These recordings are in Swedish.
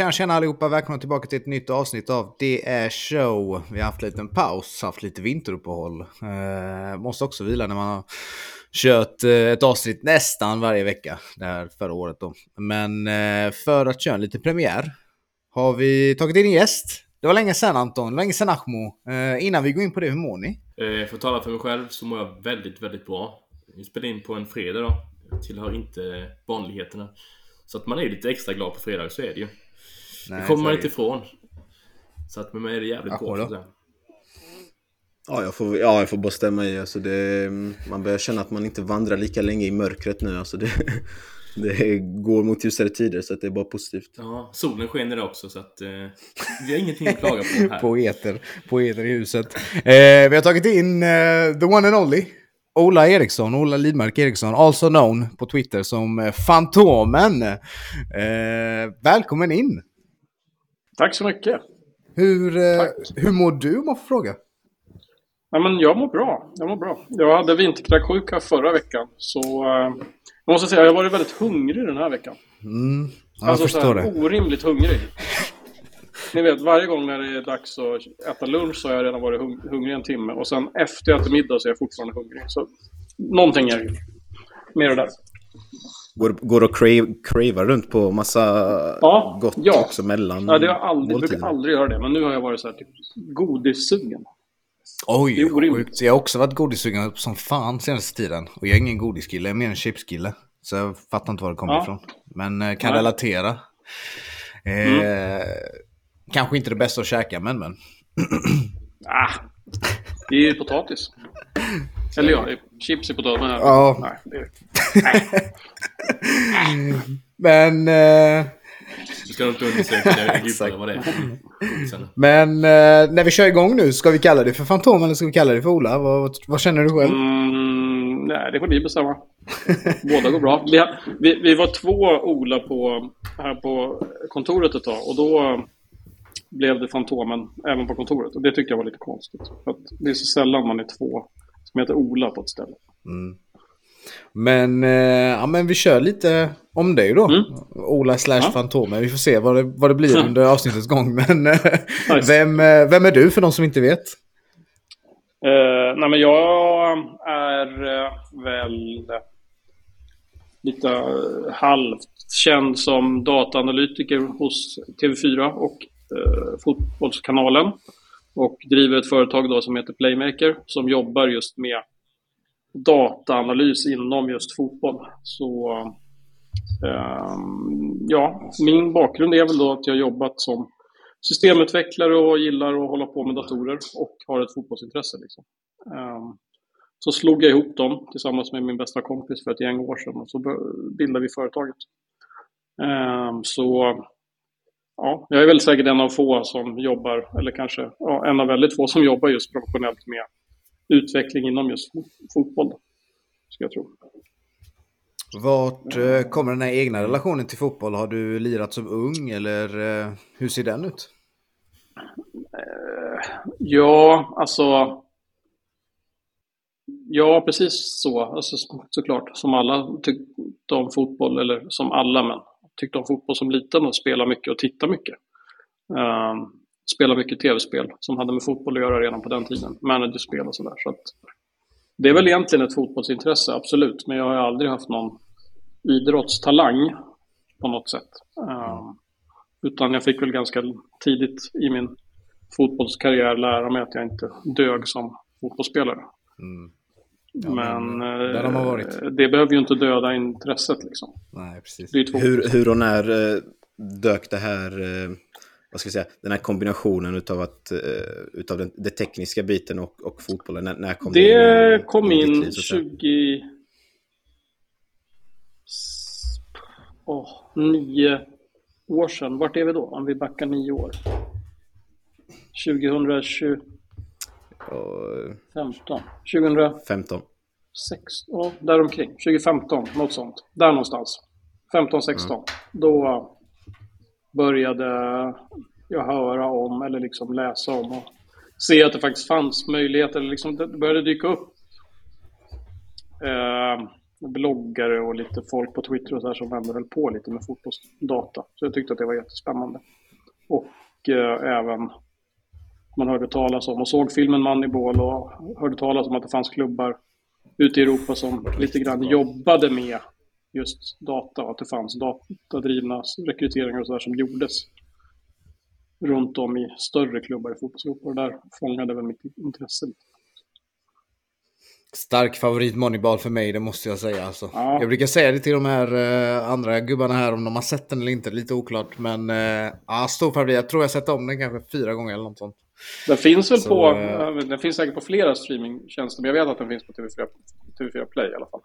Tjena, tjena allihopa. Välkomna tillbaka till ett nytt avsnitt av Det är show. Vi har haft en liten paus, haft lite vinteruppehåll. Eh, måste också vila när man har kört eh, ett avsnitt nästan varje vecka. Det här förra året då. Men eh, för att köra lite premiär har vi tagit in en gäst. Det var länge sedan Anton, länge sedan Ahmo. Eh, innan vi går in på det, hur mår ni? Eh, för att tala för mig själv så mår jag väldigt, väldigt bra. Vi spelar in på en fredag då. Jag tillhör inte vanligheterna. Så att man är lite extra glad på fredag, så är det ju. Nej, det kommer man inte ifrån. Så att med mig är det jävligt bra. Ja jag, får, ja, jag får bara stämma i. Alltså det, man börjar känna att man inte vandrar lika länge i mörkret nu. Alltså det, det går mot ljusare tider så att det är bara positivt. Ja, solen skener också så att eh, vi har ingenting att klaga på här. poeter, poeter i huset. Eh, vi har tagit in eh, the one and only. Ola Eriksson, Ola Lidmark Eriksson, also known på Twitter som eh, Fantomen. Eh, välkommen in! Tack så mycket! Hur, eh, hur mår du om man får fråga? Ja, men jag mår bra. Jag mår bra. Jag hade vinterkräksjuka förra veckan. Så eh, jag måste säga, jag har varit väldigt hungrig den här veckan. Mm, jag alltså, förstår det. Orimligt hungrig. Ni vet, varje gång när det är dags att äta lunch så har jag redan varit hung hungrig en timme. Och sen efter jag äter middag så är jag fortfarande hungrig. Så någonting är det med det där. Går, går och crave, cravar runt på massa ja, gott ja. också mellan Ja, det har aldrig, jag brukar aldrig göra det. Men nu har jag varit så här typ godissugen. Oj, sjukt. Jag har också varit godissugen som fan senaste tiden. Och jag är ingen godiskille, jag är mer en chipskille. Så jag fattar inte var det kommer ja. ifrån. Men eh, kan Nej. relatera. Eh, mm. Kanske inte det bästa att käka, men men. ah, det är ju potatis. Eller ja, chips i potatis. Men, ja. Nej, det, nej. men... Eh... Du ska inte undersöka djupare vad det är. Men eh, när vi kör igång nu, ska vi kalla det för Fantom eller ska vi kalla det för Ola? Vad, vad känner du själv? Mm, nej, det får ni bestämma. Båda går bra. Vi, vi, vi, var två Ola på, här på kontoret ett tag och då blev det Fantomen även på kontoret. Och det tyckte jag var lite konstigt. För det är så sällan man är två som heter Ola på ett ställe. Mm. Men, eh, ja, men vi kör lite om dig då. Mm. Ola slash ja. Fantomen. Vi får se vad det, vad det blir under avsnittets gång. Men eh, vem, eh, vem är du för de som inte vet? Uh, nej men jag är uh, väl lite halvt känd som dataanalytiker hos TV4 och Fotbollskanalen. Och driver ett företag då som heter Playmaker som jobbar just med dataanalys inom just fotboll. Så um, ja, min bakgrund är väl då att jag jobbat som systemutvecklare och gillar att hålla på med datorer och har ett fotbollsintresse. Liksom. Um, så slog jag ihop dem tillsammans med min bästa kompis för ett gäng år sedan och så bildade vi företaget. Um, så ja, jag är väl säkert en av få som jobbar, eller kanske ja, en av väldigt få som jobbar just professionellt med utveckling inom just fotboll. Ska jag tro. Vart eh, kommer den här egna relationen till fotboll? Har du lirat som ung eller eh, hur ser den ut? Eh, ja, alltså. Ja, precis så. Alltså, såklart, som alla tyckte om fotboll, eller som alla, men tyckte om fotboll som liten och spelade mycket och tittade mycket. Ehm, uh, spelade mycket tv-spel som hade med fotboll att göra redan på den tiden. Managerspel och sådär. Så det är väl egentligen ett fotbollsintresse, absolut. Men jag har aldrig haft någon idrottstalang på något sätt. Uh, utan jag fick väl ganska tidigt i min fotbollskarriär lära mig att jag inte dög som fotbollsspelare. Mm. Ja, men, men eh, det behöver ju inte döda intresset liksom. Nej, precis. hur, hur och när eh, dök det här eh, vad ska jag säga, den här kombinationen utav, att, utav den, den tekniska biten och, och fotbollen? När, när kom det, det in, kom in liv, 20... Oh, nio år sedan. Vart är vi då? Om vi backar nio år. 2020... Uh, 15. 2015. 6, ja, däromkring. 2015, något sånt. Där någonstans. 15, 16. Mm. Då började jag höra om eller liksom läsa om och se att det faktiskt fanns möjligheter, liksom det började dyka upp eh, bloggare och lite folk på Twitter och så här som ändå höll på lite med fotbollsdata. Så jag tyckte att det var jättespännande. Och eh, även man hörde talas om och såg filmen Moneyball och hörde talas om att det fanns klubbar ute i Europa som lite grann jobbade med just data och att det fanns datadrivna rekryteringar och sådär som gjordes runt om i större klubbar i fotbollseuropa och där fångade väl mitt intresse. Stark favorit Moneyball för mig, det måste jag säga. Alltså. Ja. Jag brukar säga det till de här uh, andra gubbarna här om de har sett den eller inte, lite oklart. Men uh, ja, stor favorit. Jag tror jag sett om den kanske fyra gånger eller något sånt. Den finns väl Så, på, uh, den finns säkert på flera streamingtjänster, men jag vet att den finns på TV4, TV4 Play i alla fall.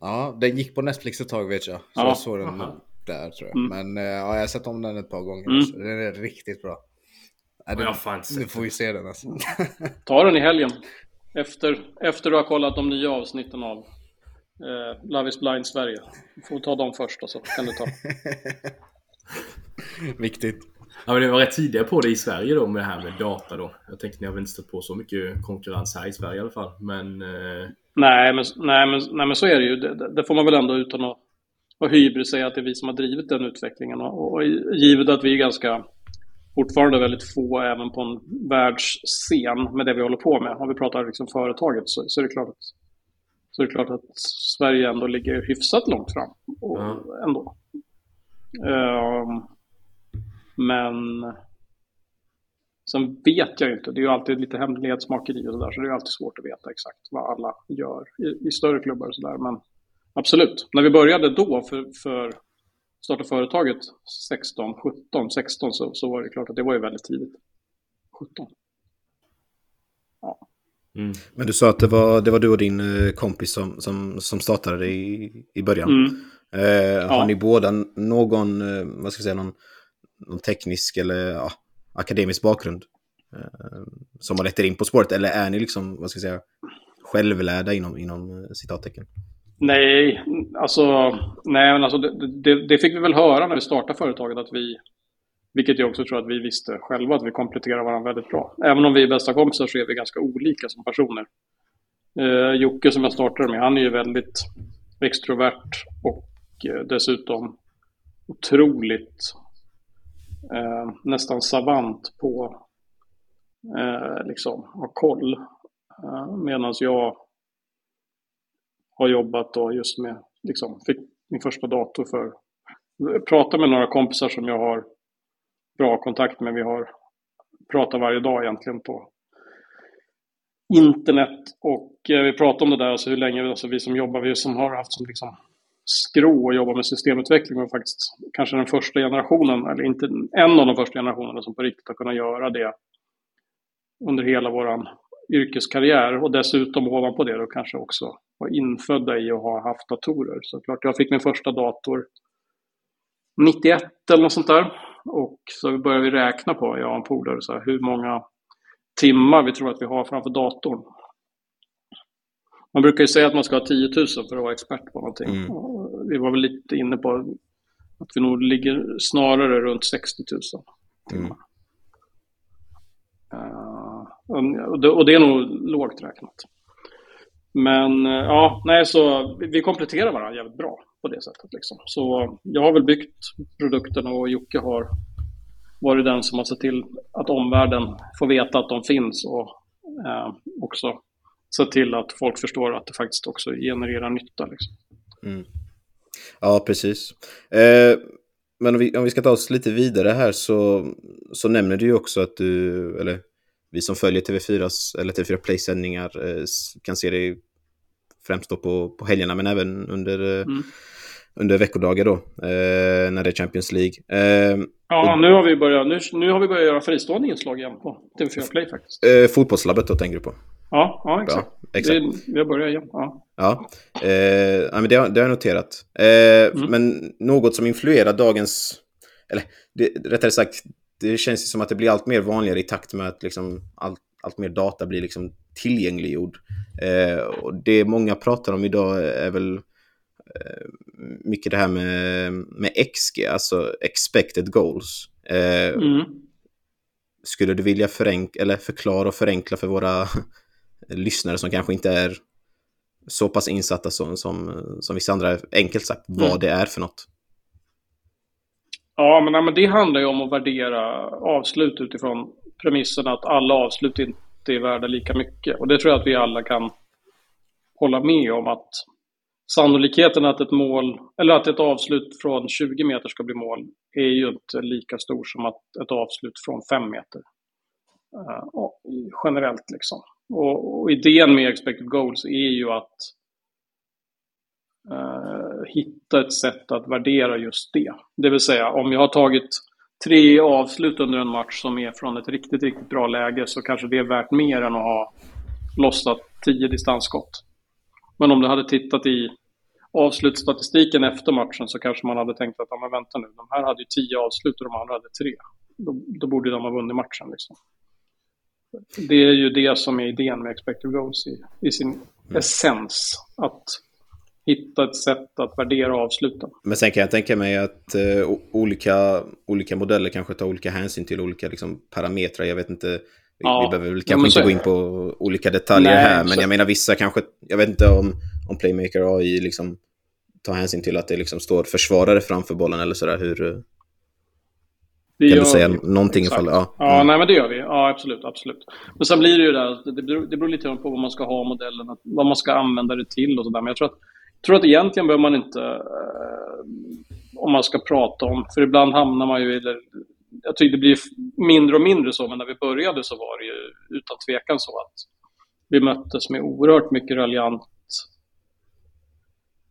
Ja, den gick på Netflix ett tag vet jag. Så ja. jag såg den Aha. där tror jag. Mm. Men ja, jag har sett om den ett par gånger. Mm. Så den är riktigt bra. Ja, den, jag fan nu får vi se den alltså. Ta den i helgen. Efter, efter du har kollat de nya avsnitten av eh, Love is blind Sverige. Du får ta dem först och så kan du ta. Viktigt. Ja, men det var rätt tidiga på det i Sverige då med det här med data då. Jag tänkte ni har väl inte stött på så mycket konkurrens här i Sverige i alla fall. Men... Eh... Nej, men, nej, men, nej, men så är det ju. Det, det får man väl ändå utan att ha hybris säga att det är vi som har drivit den utvecklingen. Och, och givet att vi är ganska fortfarande väldigt få även på en världsscen med det vi håller på med. Om vi pratar liksom företaget så, så, är det klart att, så är det klart att Sverige ändå ligger hyfsat långt fram. Och, mm. ändå. Um, men sen vet jag inte. Det är ju alltid lite hemlighetsmakeri och sådär. Så det är alltid svårt att veta exakt vad alla gör i, i större klubbar och sådär. Men absolut, när vi började då för, för startade företaget 16, 17, 16 så, så var det klart att det var ju väldigt tidigt. 17. Ja. Mm. Men du sa att det var, det var du och din eh, kompis som, som, som startade det i, i början. Mm. Eh, har ja. ni båda någon, eh, vad ska jag säga, någon, någon teknisk eller ja, akademisk bakgrund? Eh, som har lett er in på spåret? Eller är ni liksom, vad ska jag säga, självlärda inom, inom eh, citattecken? Nej, alltså, nej, men alltså det, det, det, fick vi väl höra när vi startade företaget att vi, vilket jag också tror att vi visste själva, att vi kompletterar varandra väldigt bra. Även om vi är bästa kompisar så är vi ganska olika som personer. Eh, Jocke som jag startade med, han är ju väldigt extrovert och eh, dessutom otroligt eh, nästan savant på eh, liksom ha koll. Eh, Medan jag har jobbat då just med, liksom, fick min första dator för, prata med några kompisar som jag har bra kontakt med. Vi har pratat varje dag egentligen på internet och eh, vi pratar om det där, alltså hur länge, alltså vi som jobbar, vi som har haft som liksom skrå och jobba med systemutveckling var faktiskt kanske den första generationen, eller inte en av de första generationerna som på riktigt har kunnat göra det under hela våran yrkeskarriär och dessutom ovanpå det då kanske också var infödda i att ha haft datorer. Så klart, jag fick min första dator 91 eller något sånt där. Och så började vi räkna på, jag och en polare, hur många timmar vi tror att vi har framför datorn. Man brukar ju säga att man ska ha 10 000 för att vara expert på någonting. Mm. Vi var väl lite inne på att vi nog ligger snarare runt 60 000 timmar. Mm. Och, det, och det är nog lågt räknat. Men eh, ja, nej, så vi kompletterar varandra jävligt bra på det sättet. Liksom. Så jag har väl byggt produkterna och Jocke har varit den som har sett till att omvärlden får veta att de finns och eh, också sett till att folk förstår att det faktiskt också genererar nytta. Liksom. Mm. Ja, precis. Eh, men om vi, om vi ska ta oss lite vidare här så, så nämner du ju också att du, eller vi som följer TV4s, eller TV4 Play-sändningar eh, kan se det främst då på, på helgerna men även under, eh, mm. under veckodagar då, eh, när det är Champions League. Eh, ja, och, nu, har vi börjat, nu, nu har vi börjat göra fristående inslag igen på TV4 Play faktiskt. Eh, fotbollslabbet då tänker du på? Ja, ja exakt. Ja, exakt. Det, vi har börjat igen. Ja, ja. Eh, men det, har, det har jag noterat. Eh, mm. Men något som influerar dagens, eller det, rättare sagt, det känns som att det blir allt mer vanligare i takt med att liksom allt, allt mer data blir liksom tillgängliggjord. Eh, och det många pratar om idag är väl eh, mycket det här med, med XG, alltså expected goals. Eh, mm. Skulle du vilja förenk eller förklara och förenkla för våra lyssnare som kanske inte är så pass insatta som, som, som vissa andra, enkelt sagt, vad mm. det är för något. Ja, men, men det handlar ju om att värdera avslut utifrån premissen att alla avslut inte är värda lika mycket. Och det tror jag att vi alla kan hålla med om att sannolikheten att ett mål, eller att ett avslut från 20 meter ska bli mål är ju inte lika stor som att ett avslut från 5 meter. Uh, generellt liksom. Och, och, idén med expected goals är ju att eh, hitta ett sätt att värdera just det. Det vill säga om jag har tagit tre avslut under en match som är från ett riktigt, riktigt bra läge så kanske det är värt mer än att ha lossat tio distansskott. Men om du hade tittat i avslutsstatistiken efter matchen så kanske man hade tänkt att, ja men vänta nu, de här hade ju tio avslut och de andra hade tre. Då, då borde de ha vunnit matchen liksom. Det är ju det som är idén med expected goals i, i sin mm. essens. Att hitta ett sätt att värdera avsluten. Men sen kan jag tänka mig att eh, olika, olika modeller kanske tar olika hänsyn till olika liksom, parametrar. Jag vet inte, vi, ja, vi behöver väl kanske inte gå in på olika detaljer Nej, här. Men så... jag menar vissa kanske, jag vet inte om, om Playmaker AI liksom tar hänsyn till att det liksom står försvarare framför bollen eller sådär. Hur, det kan du säga vi. någonting Exakt. ifall... Ja, ja mm. nej men det gör vi. Ja, absolut, absolut. Men sen blir det ju där, det beror, det beror lite på vad man ska ha modellen, vad man ska använda det till och sådär. Men jag tror att, tror att egentligen behöver man inte, eh, om man ska prata om, för ibland hamnar man ju i, jag tycker det blir mindre och mindre så, men när vi började så var det ju utan tvekan så att vi möttes med oerhört mycket raljant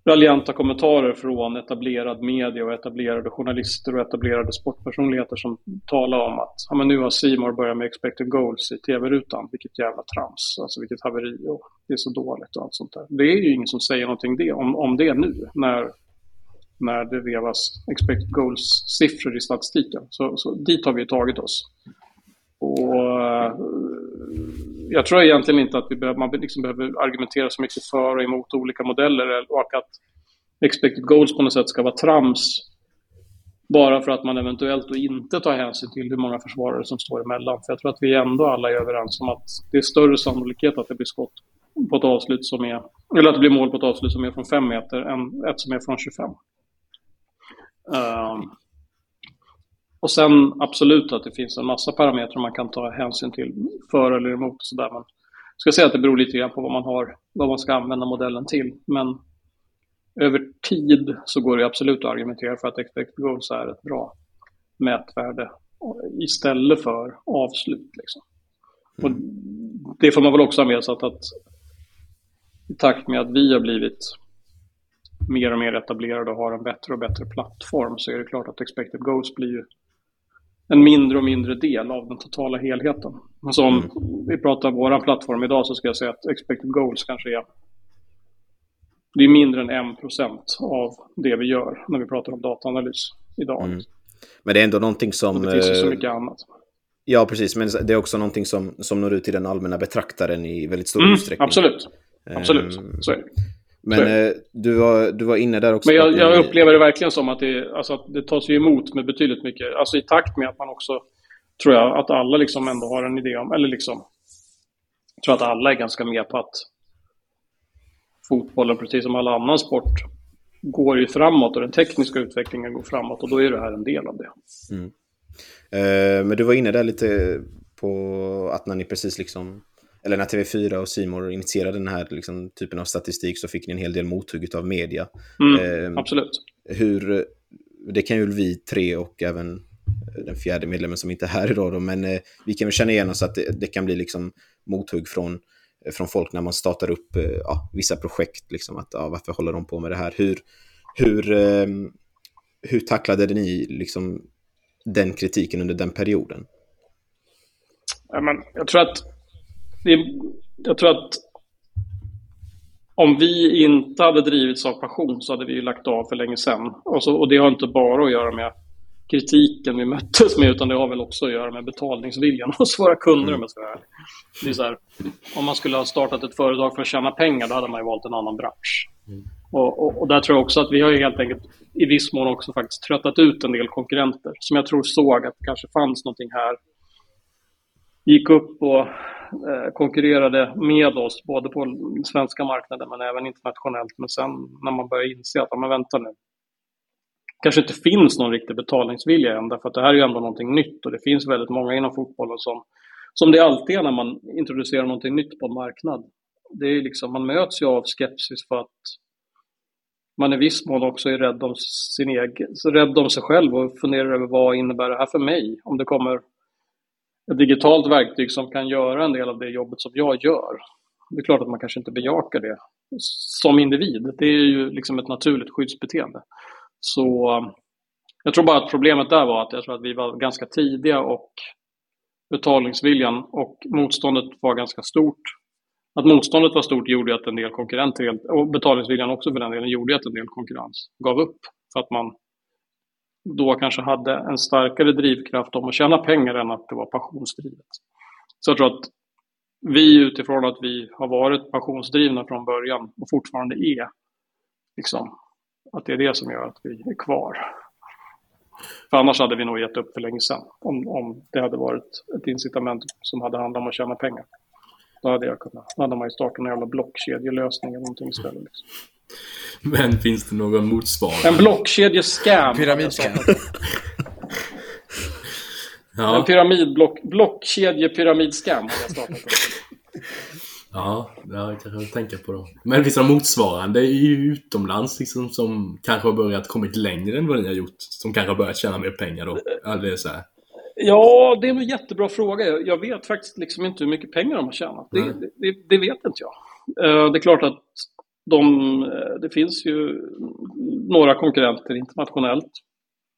raljanta kommentarer från etablerad media och etablerade journalister och etablerade sportpersonligheter som talar om att ja, men nu har Simor börjat med expected goals i tv-rutan. Vilket jävla trams, alltså vilket haveri och det är så dåligt och allt sånt där. Det är ju ingen som säger någonting det, om, om det nu när, när det vevas expected goals-siffror i statistiken. Så, så dit har vi tagit oss. Och jag tror egentligen inte att vi behöver, man liksom behöver argumentera så mycket för och emot olika modeller och att expected goals på något sätt ska vara trams bara för att man eventuellt då inte tar hänsyn till hur många försvarare som står emellan. För jag tror att vi ändå alla är överens om att det är större sannolikhet att det blir skott på ett avslut som är, eller att det blir mål på ett avslut som är från 5 meter än ett som är från 25. Um, och sen absolut att det finns en massa parametrar man kan ta hänsyn till för eller emot och sådär. Men jag ska säga att det beror lite grann på vad man har, vad man ska använda modellen till. Men över tid så går det absolut att argumentera för att expected goals är ett bra mätvärde istället för avslut. Liksom. Och det får man väl också ha med sig att, att i takt med att vi har blivit mer och mer etablerade och har en bättre och bättre plattform så är det klart att expected goals blir ju en mindre och mindre del av den totala helheten. Alltså om mm. vi pratar om vår plattform idag så ska jag säga att expected goals kanske är det är mindre än 1% av det vi gör när vi pratar om dataanalys idag. Mm. Men det är ändå någonting som... Och det finns ju så mycket annat. Ja, precis. Men det är också någonting som, som når ut till den allmänna betraktaren i väldigt stor mm, utsträckning. Absolut. Absolut. Um, så är det. Men eh, du, var, du var inne där också. Men jag, jag upplever det verkligen som att det, alltså att det tas emot med betydligt mycket, alltså i takt med att man också, tror jag, att alla liksom ändå har en idé om, eller liksom, jag tror att alla är ganska med på att fotbollen, precis som all annan sport, går ju framåt och den tekniska utvecklingen går framåt och då är det här en del av det. Mm. Eh, men du var inne där lite på att när ni precis liksom eller när TV4 och Simor initierade den här liksom, typen av statistik så fick ni en hel del mothugg av media. Mm, eh, absolut. Hur, det kan ju vi tre och även den fjärde medlemmen som inte är här idag då, men eh, vi kan väl känna igen oss att det, det, kan bli liksom mothugg från, från folk när man startar upp eh, ja, vissa projekt. Liksom, att, ja, varför håller de på med det här? Hur, hur, eh, hur tacklade ni liksom, den kritiken under den perioden? Jag tror att det, jag tror att om vi inte hade drivits av passion så hade vi ju lagt av för länge sedan. Och, så, och det har inte bara att göra med kritiken vi möttes med, utan det har väl också att göra med betalningsviljan hos våra kunder om jag ska vara det är så här, Om man skulle ha startat ett företag för att tjäna pengar, då hade man ju valt en annan bransch. Mm. Och, och, och, där tror jag också att vi har ju helt enkelt i viss mån också faktiskt tröttat ut en del konkurrenter som jag tror såg att det kanske fanns någonting här. Gick upp och Eh, konkurrerade med oss, både på den svenska marknaden men även internationellt. Men sen när man börjar inse att, ja, men vänta nu, kanske inte finns någon riktig betalningsvilja än, därför att det här är ju ändå någonting nytt och det finns väldigt många inom fotbollen som, som det alltid är när man introducerar någonting nytt på en marknad. Det är liksom, man möts ju av skepsis för att man i viss mån också är rädd om, sin egen, rädd om sig själv och funderar över vad innebär det här för mig? Om det kommer ett digitalt verktyg som kan göra en del av det jobbet som jag gör. Det är klart att man kanske inte bejakar det som individ. Det är ju liksom ett naturligt skyddsbeteende. Så um, jag tror bara att problemet där var att jag tror att vi var ganska tidiga och betalningsviljan och motståndet var ganska stort. Att motståndet var stort gjorde att en del konkurrenter, och betalningsviljan också för den delen, gjorde att en del konkurrens gav upp. För att man då kanske hade en starkare drivkraft om att tjäna pengar än att det var passionsdrivet. Så jag tror att vi utifrån att vi har varit passionsdrivna från början och fortfarande är, liksom, att det är det som gör att vi är kvar. För annars hade vi nog gett upp för länge sedan. Om, om det hade varit ett incitament som hade handlat om att tjäna pengar. Då hade jag kunnat, då hade man ju startat en jävla blockkedjelösning eller någonting istället. Liksom. Men finns det någon motsvarande? En blockkedjescam. Pyramidskam. ja. En pyramidblock, blockkedjepyramidskam har jag startat. Ja, det har jag kanske tänka på då. Men finns det motsvarande ju utomlands liksom, som kanske har börjat kommit längre än vad ni har gjort? Som kanske har börjat tjäna mer pengar då? Eller så här. Ja, det är en jättebra fråga. Jag vet faktiskt liksom inte hur mycket pengar de har tjänat. Det, det, det, vet inte jag. Eh, det är klart att de, eh, det finns ju några konkurrenter internationellt.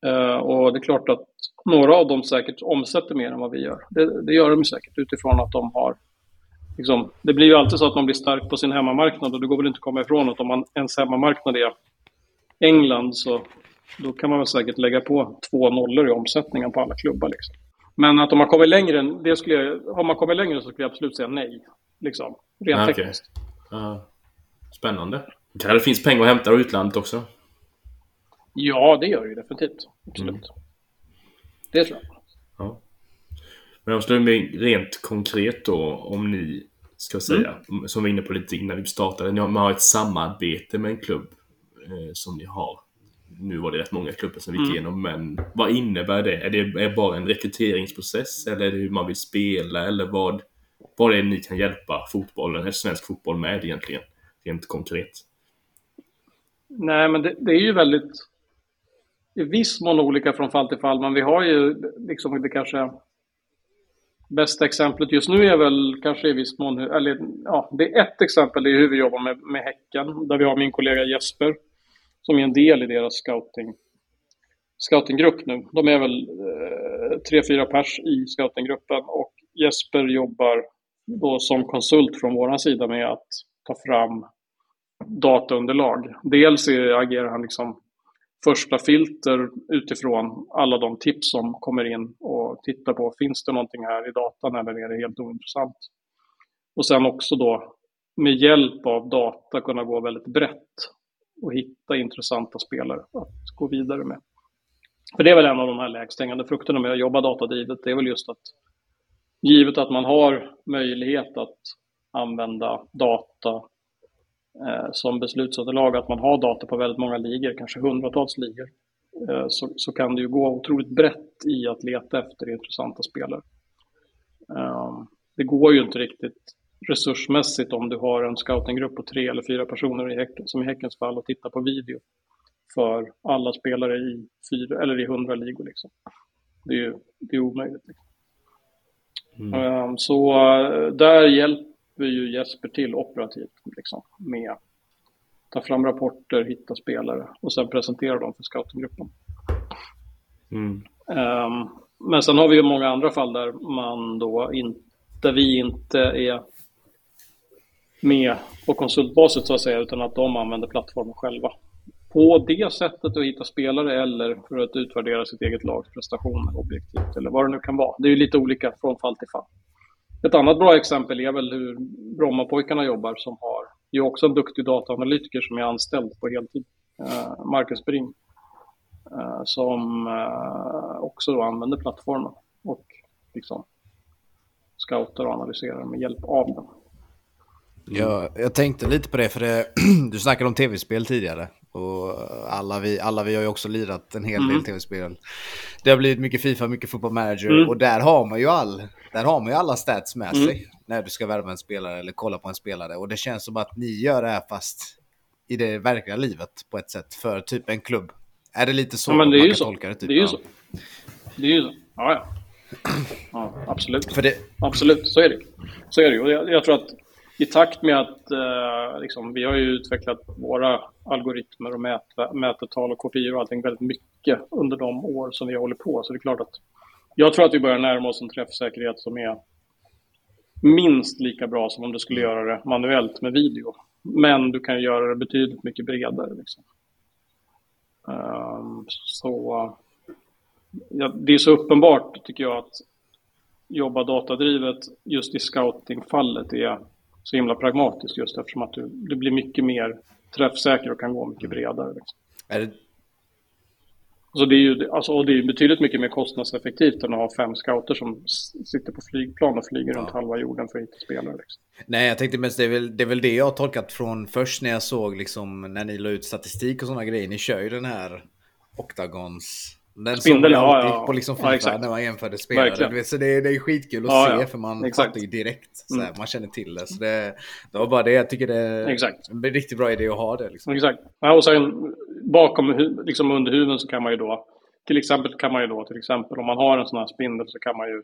Eh, och det är klart att några av dem säkert omsätter mer än vad vi gör. Det, det gör de säkert utifrån att de har Liksom, det blir ju alltid så att man blir stark på sin hemmamarknad och det går väl inte att komma ifrån att om man ens hemmamarknad är England så då kan man väl säkert lägga på två nollor i omsättningen på alla klubbar. Liksom. Men att om man kommer längre, det skulle jag, har man kommit längre så skulle jag absolut säga nej. Liksom, rent ah, tekniskt. Uh, spännande. Det finns pengar att hämta i utlandet också. Ja, det gör det ju definitivt. Absolut. Mm. Det tror jag. Ja. Men om det blir rent konkret då, om ni ska säga, mm. som vi var inne på lite innan vi startade, ni har, man har ett samarbete med en klubb eh, som ni har nu var det rätt många klubbar som vi gick mm. igenom, men vad innebär det? Är det bara en rekryteringsprocess eller är det hur man vill spela eller vad, vad är det ni kan hjälpa fotbollen, eller svensk fotboll med egentligen, rent konkret? Nej, men det, det är ju väldigt i viss mån olika från fall till fall, men vi har ju liksom det kanske bästa exemplet just nu är väl kanske i viss mån, eller ja, det är ett exempel, det är hur vi jobbar med, med Häcken, där vi har min kollega Jesper som är en del i deras scouting, scoutinggrupp nu. De är väl eh, tre, fyra pers i scoutinggruppen och Jesper jobbar då som konsult från vår sida med att ta fram dataunderlag. Dels agerar han liksom första filter utifrån alla de tips som kommer in och tittar på finns det någonting här i datan eller är det helt ointressant. Och sen också då med hjälp av data kunna gå väldigt brett och hitta intressanta spelare att gå vidare med. För det är väl en av de här lägst hängande frukterna med att jobba datadrivet. Det är väl just att givet att man har möjlighet att använda data eh, som beslutsunderlag, att man har data på väldigt många ligor, kanske hundratals ligor, eh, så, så kan det ju gå otroligt brett i att leta efter intressanta spelare. Eh, det går ju inte riktigt resursmässigt om du har en scoutinggrupp på tre eller fyra personer i häcken, som i Häckens fall och tittar på video för alla spelare i, fyra, eller i hundra ligor. Liksom. Det är ju det är omöjligt. Liksom. Mm. Um, så uh, där hjälper ju Jesper till operativt liksom, med att ta fram rapporter, hitta spelare och sen presentera dem för scoutinggruppen. Mm. Um, men sen har vi ju många andra fall där man då inte, där vi inte är med på konsultbasis så att säga, utan att de använder plattformen själva. På det sättet att hitta spelare eller för att utvärdera sitt eget lags prestationer objektivt eller vad det nu kan vara. Det är ju lite olika från fall till fall. Ett annat bra exempel är väl hur Brommapojkarna jobbar som har ju också en duktig dataanalytiker som är anställd på heltid, eh, Marcus Bring, eh, som eh, också då använder plattformen och liksom scoutar och analyserar med hjälp av den. Jag, jag tänkte lite på det, för det, du snackade om tv-spel tidigare. Och alla vi, alla vi har ju också lirat en hel del mm. tv-spel. Det har blivit mycket Fifa, mycket Football Manager mm. och där har man ju all, där har man ju alla stats med mm. sig när du ska värva en spelare eller kolla på en spelare. Och det känns som att ni gör det här fast i det verkliga livet på ett sätt för typ en klubb. Är det lite så ja, men det man kan så. tolka det? Typ? Det är ju så. Det är ju så. Ja, ja. ja absolut. För det... Absolut, så är det. Så är det ju. Jag, jag tror att i takt med att eh, liksom, vi har ju utvecklat våra algoritmer och mät, mätetal och kopior och allting väldigt mycket under de år som vi har hållit på. Så det är klart att jag tror att vi börjar närma oss en träffsäkerhet som är minst lika bra som om du skulle göra det manuellt med video. Men du kan göra det betydligt mycket bredare. Liksom. Um, så ja, det är så uppenbart, tycker jag, att jobba datadrivet just i scoutingfallet är så himla pragmatiskt just eftersom att du, du blir mycket mer träffsäker och kan gå mycket bredare. Liksom. Är det... Så det är ju alltså, och det är betydligt mycket mer kostnadseffektivt än att ha fem scouter som sitter på flygplan och flyger ja. runt halva jorden för att hitta spelare. Liksom. Nej, jag tänkte mest det är, väl, det är väl det jag har tolkat från först när jag såg liksom när ni la ut statistik och sådana grejer. Ni kör ju den här Octagons den Spindel, man alltid ja, ja. på liksom FIFA ja, när man jämförde spelare. så det, det är skitkul att ja, se för man exakt. fattar ju direkt. Så mm. Man känner till det. Så det, det var bara det jag tycker det är exakt. en riktigt bra idé att ha det. Liksom. Exakt. Ja, och sen bakom, liksom under huven så kan man ju då, till exempel kan man ju då, till exempel om man har en sån här spindel så kan man ju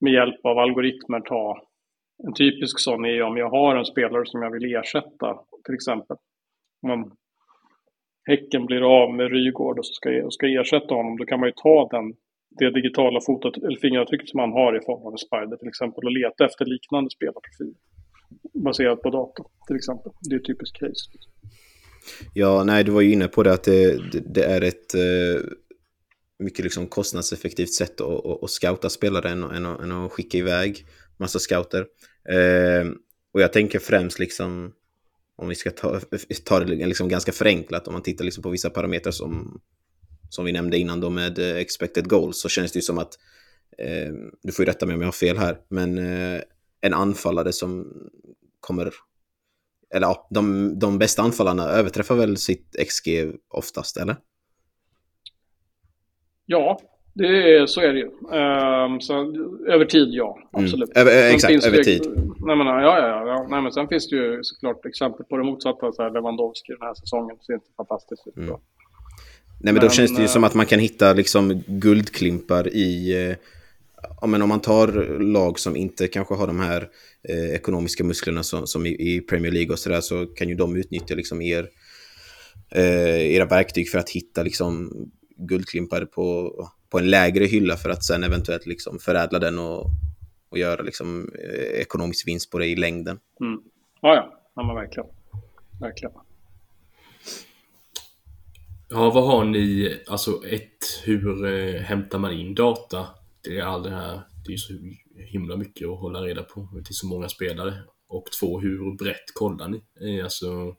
med hjälp av algoritmer ta en typisk sån är ju om jag har en spelare som jag vill ersätta, till exempel. Om Häcken blir av med Rygård och ska, ska ersätta honom, då kan man ju ta den, det digitala fotot, eller fingeravtrycket som man har i form av en spider till exempel och leta efter liknande spelarprofiler. Baserat på data till exempel. Det är ett typiskt case. Ja, nej, du var ju inne på det att det, det är ett eh, mycket liksom kostnadseffektivt sätt att, att, att scouta spelare än, än, än att skicka iväg massa scouter. Eh, och jag tänker främst liksom om vi ska ta, ta det liksom ganska förenklat, om man tittar liksom på vissa parametrar som, som vi nämnde innan då med eh, expected goals, så känns det ju som att, eh, du får ju rätta mig om jag har fel här, men eh, en anfallare som kommer, eller ja, de, de bästa anfallarna överträffar väl sitt XG oftast, eller? Ja, det är, så är det ju. Um, så, över tid, ja. Mm. Absolut. Mm. Över, exakt, över tid. nej, men, ja, ja, ja. Nej, men sen finns det ju såklart exempel på det motsatta. Så här, Lewandowski den här säsongen ser inte fantastiskt ut. Mm. Nej, men, men då känns det ju äh, som att man kan hitta liksom guldklimpar i... Eh, ja, men om man tar lag som inte kanske har de här eh, ekonomiska musklerna som, som i, i, Premier League och sådär så kan ju de utnyttja liksom er, eh, era verktyg för att hitta liksom guldklimpar på på en lägre hylla för att sen eventuellt liksom förädla den och, och göra liksom eh, ekonomisk vinst på det i längden. Mm. Ja, ja, ja men verkligen. verkligen. Ja, vad har ni, alltså ett, hur eh, hämtar man in data? Det är all det här, det är så himla mycket att hålla reda på till så många spelare. Och två, hur brett kollar ni? Eh, alltså,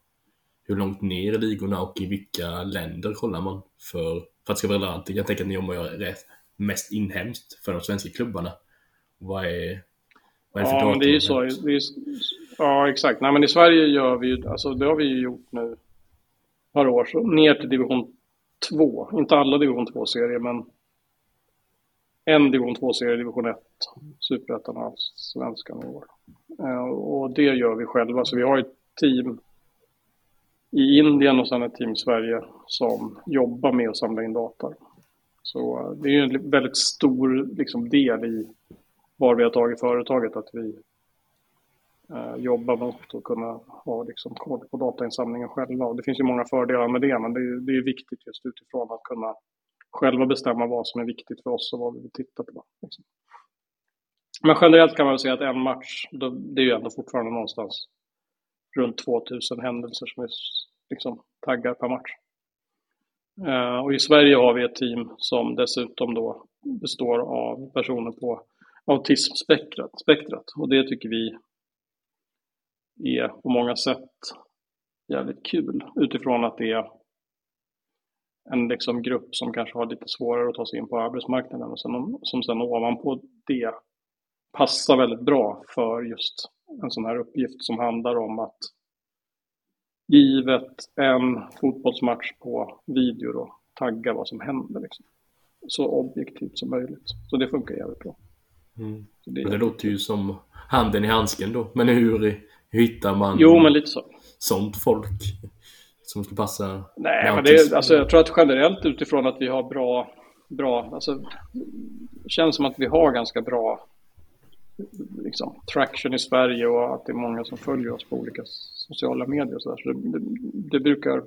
hur långt ner i ligorna och i vilka länder kollar man för för att det ska vara relevant. Jag tänker att ni jobbar rätt mest inhemskt för de svenska klubbarna. Vad är, vad är det för ja, men det är ju så. Är, ja, exakt. Nej, men i Sverige gör vi ju, alltså det har vi ju gjort nu par år, så ner till division 2. Inte alla division 2-serier, men en division 2-serie, division 1, superettan och svenskan i år. Eh, och det gör vi själva, så vi har ett team i Indien och sen ett team i Sverige som jobbar med att samla in data. Så eh, det är en väldigt stor liksom, del i var vi har tagit företaget att vi eh, jobbar mot att kunna ha liksom, koll på datainsamlingen själva. Och det finns ju många fördelar med det, men det är, det är viktigt just utifrån att kunna själva bestämma vad som är viktigt för oss och vad vi vill titta på. Liksom. Men generellt kan man säga att en match, det är ju ändå fortfarande någonstans runt 2000 händelser som vi liksom, taggar per match. Eh, och i Sverige har vi ett team som dessutom då består av personer på autismspektrat. Och det tycker vi är på många sätt jävligt kul utifrån att det är en liksom grupp som kanske har lite svårare att ta sig in på arbetsmarknaden och sen, som sen ovanpå det passar väldigt bra för just en sån här uppgift som handlar om att givet en fotbollsmatch på video då, tagga vad som händer. Liksom. Så objektivt som möjligt. Så det funkar jävligt bra. Mm. Det, men det låter ju som handen i handsken då. Men hur, hur hittar man jo, men lite så. sånt folk? Som ska passa? Nej, men det är, alltså, jag tror att generellt utifrån att vi har bra, bra alltså, det känns som att vi har ganska bra liksom, traction i Sverige och att det är många som följer oss på olika sociala medier. Så, så det, det, det, brukar,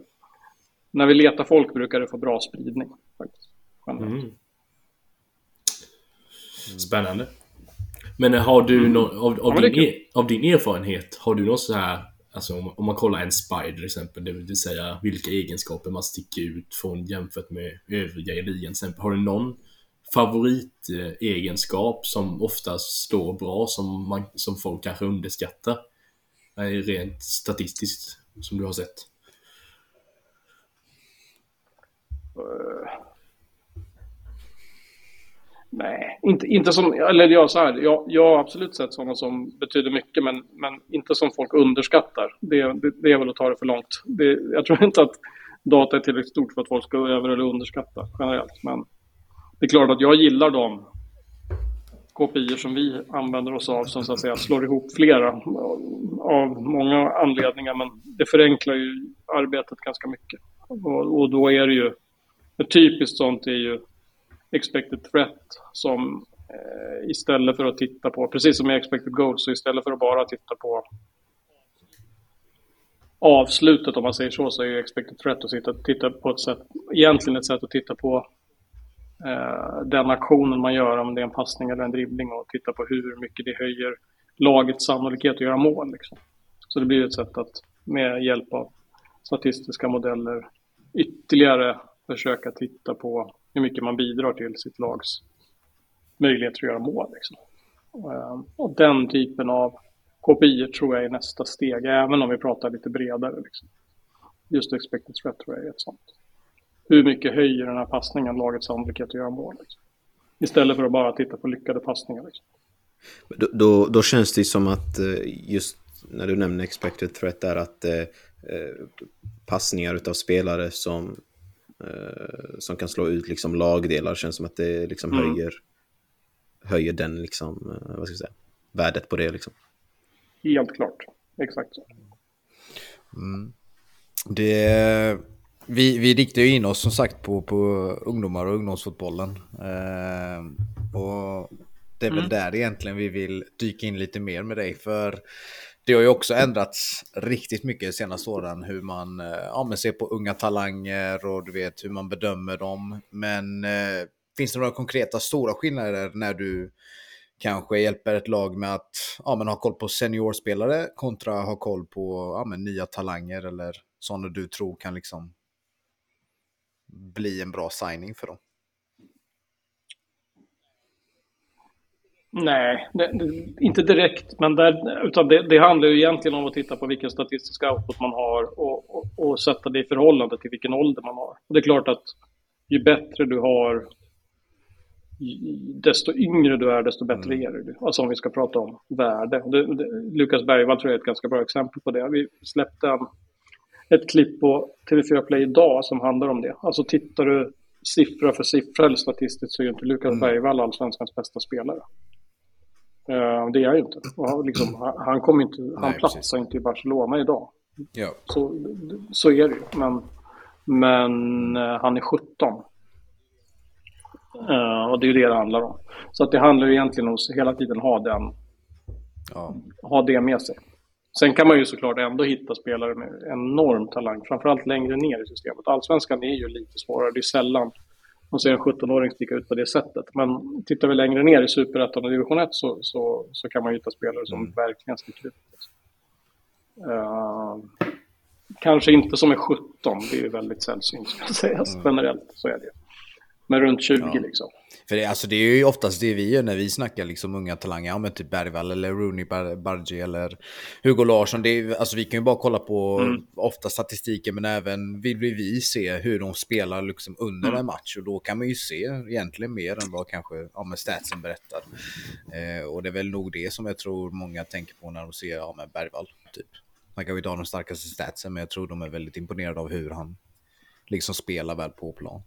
när vi letar folk brukar det få bra spridning. Faktiskt, mm. Spännande. Men har du mm. någon, av, av, ja, din, e- av din erfarenhet, har du något så här Alltså om, om man kollar en spider till exempel, det vill säga vilka egenskaper man sticker ut från jämfört med övriga i ligan. Har du någon favoritegenskap som oftast står bra som, man, som folk kanske underskattar? Rent statistiskt, som du har sett. Uh, nej, inte, inte som, eller jag så här, jag, jag har absolut sett sådana som betyder mycket men, men inte som folk underskattar. Det, det, det är väl att ta det för långt. Det, jag tror inte att data är tillräckligt stort för att folk ska över eller underskatta generellt. Men det är klart att jag gillar de KPI som vi använder oss av som så att säga slår ihop flera av många anledningar men det förenklar ju arbetet ganska mycket. Och, och då är det ju, ett typiskt sånt är ju expected threat som eh, istället för att titta på, precis som i expected goals, så istället för att bara titta på avslutet om man säger så, så är ju expected threat att titta, titta på ett sätt, egentligen ett sätt att titta på Eh, den aktionen man gör, om det är en passning eller en dribbling och titta på hur mycket det höjer lagets sannolikhet att göra mål. Liksom. Så det blir ett sätt att med hjälp av statistiska modeller ytterligare försöka titta på hur mycket man bidrar till sitt lags möjligheter att göra mål. Liksom. Eh, och den typen av KPI tror jag är nästa steg, även om vi pratar lite bredare. Liksom. Just expected threat tror jag är ett sånt hur mycket höjer den här passningen lagets sannolikhet att göra mål? Liksom. Istället för att bara titta på lyckade passningar. Liksom. Då, då, då, känns det som att eh, just när du nämner expected threat är att eh, eh, passningar utav spelare som, eh, som kan slå ut liksom lagdelar känns som att det liksom mm. höjer, höjer den liksom, eh, vad ska jag säga, värdet på det liksom. Helt klart, exakt så. Mm. Det vi, vi riktar ju in oss som sagt på, på ungdomar och ungdomsfotbollen. Eh, och det är väl mm. där egentligen vi vill dyka in lite mer med dig. För det har ju också ändrats riktigt mycket de senaste åren hur man, eh, ja, men ser på unga talanger och du vet hur man bedömer dem. Men eh, finns det några konkreta stora skillnader när du kanske hjälper ett lag med att ja, men ha koll på seniorspelare kontra ha koll på ja, men nya talanger eller sådana du tror kan liksom bli en bra signing för dem? Nej, det, det, inte direkt. Men där, utan det, det, handlar ju egentligen om att titta på vilken statistisk output man har och, och, och, sätta det i förhållande till vilken ålder man har. Och det är klart att ju bättre du har, desto yngre du är, desto bättre mm. är du. Alltså om vi ska prata om värde. Lukas Bergvall tror jag är ett ganska bra exempel på det. Vi släppte en ett klipp på TV4 Play idag som handlar om det. Alltså tittar du siffra för siffra eller statistiskt så är ju inte Lukas mm. Bergvall allsvenskans bästa spelare. Uh, det är ju inte. Liksom, han, kommer inte, Nej, han platsar inte i Barcelona idag. Ja. Så, så är det ju. Men, men uh, han är 17. Uh, eh, och det är ju det det handlar om. Så att det handlar ju egentligen om att hela tiden ha den, ja. ha det med sig. Sen kan man ju såklart ändå hitta spelare med enorm talang, framförallt längre ner i systemet. Allsvenskan är ju lite svårare, det är sällan man ser en 17-åring sticka ut på det sättet. Men tittar vi längre ner i Superettan och Division 1 så, så, så, kan man hitta spelare som mm. verkligen sticker ut. Uh, kanske inte som är 17, det är ju väldigt sällsynt ska sägas mm. generellt, så är det Men runt 20 ja. liksom. För det, alltså det är ju oftast det vi gör när vi snackar liksom unga talanger, ja men typ Bergvall eller Rooney Bar Bargi eller Hugo Larsson. Det är, alltså vi kan ju bara kolla på mm. ofta statistiken men även vill vi se hur de spelar liksom under mm. en match och då kan man ju se egentligen mer än vad kanske ja, men statsen berättar. Eh, och det är väl nog det som jag tror många tänker på när de ser ja, men Bergvall. Typ. Man kan ju inte ha de starkaste statsen men jag tror de är väldigt imponerade av hur han liksom spelar väl på plan.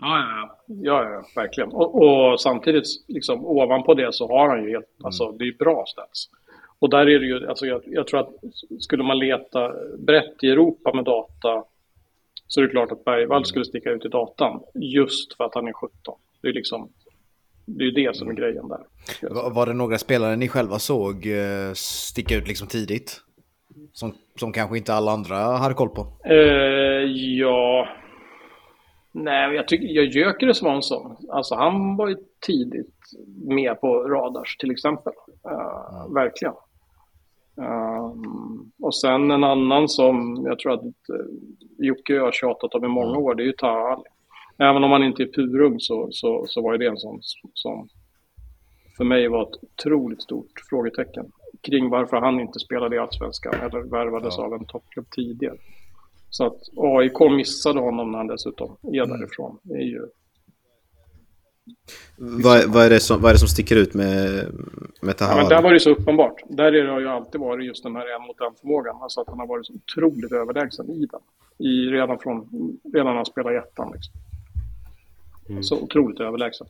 Ja, ja, ja, ja verkligen. Och, och, samtidigt, liksom, ovanpå det så har han ju helt, mm. alltså det är bra stats. Och där är det ju, alltså jag, jag, tror att skulle man leta brett i Europa med data så är det klart att Bergvall mm. skulle sticka ut i datan just för att han är 17. Det är liksom, det är ju det som är grejen där. Var, var det några spelare ni själva såg eh, sticka ut liksom tidigt? Som, som kanske inte alla andra hade koll på? Eh, ja, Nej, jag tycker jag en sån. Alltså han var ju tidigt med på radars till exempel. Uh, mm. Verkligen. Uh, och sen en annan som jag tror att uh, Jocke och jag har tjatat om i många år, det är ju Taha. Även om han inte är purung så, så, så var ju det en sån som för mig var ett otroligt stort frågetecken kring varför han inte spelade i Allsvenskan eller värvades ja. av en toppklubb tidigare. Så att AIK missade honom när han dessutom är mm. därifrån. Det är ju... Vad, vad, är det som, vad är det som sticker ut med, med Tahar? Ja, men där var det så uppenbart. Där är det ju alltid varit just den här en mot en förmågan. Alltså att han har varit så otroligt överlägsen i den. I, redan, från, redan när han spelade i ettan. Liksom. Mm. Så otroligt överlägsen.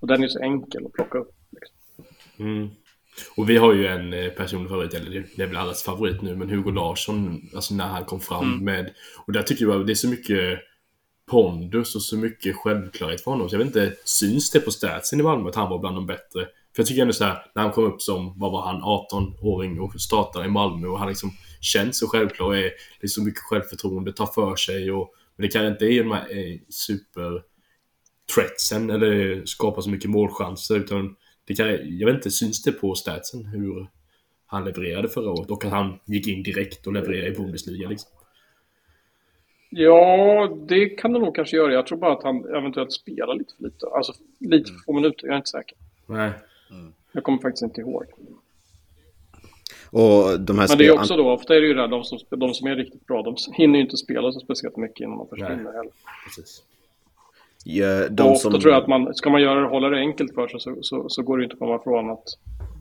Och den är så enkel att plocka upp. Liksom. Mm. Och vi har ju en eh, personlig favorit, eller det är väl allas favorit nu, men Hugo Larsson, alltså när han kom fram mm. med... Och där tycker jag det är så mycket pondus och så mycket självklarhet för honom. Så jag vet inte, syns det på statsen i Malmö att han var bland de bättre? För jag tycker ändå så här, när han kom upp som, vad var han, 18-åring och startade i Malmö och han liksom känns så självklar och är liksom mycket självförtroende, tar för sig och... Men det kan inte är de här eh, super threatsen eller skapa så mycket målchanser utan det kan, jag vet inte, syns det på statsen hur han levererade förra året och att han gick in direkt och levererade i Bundesliga liksom? Ja, det kan det nog kanske göra. Jag tror bara att han eventuellt spelar lite för lite. Alltså lite för få minuter, jag är inte säker. Nej. Mm. Jag kommer faktiskt inte ihåg. Och de här Men det är också då, ofta är det ju det de som, de som är riktigt bra, de hinner ju inte spela så speciellt mycket innan de försvinner heller. Precis. Ja, de och ofta som... tror jag att man, ska man göra, hålla det enkelt för sig så, så, så går det inte att komma ifrån att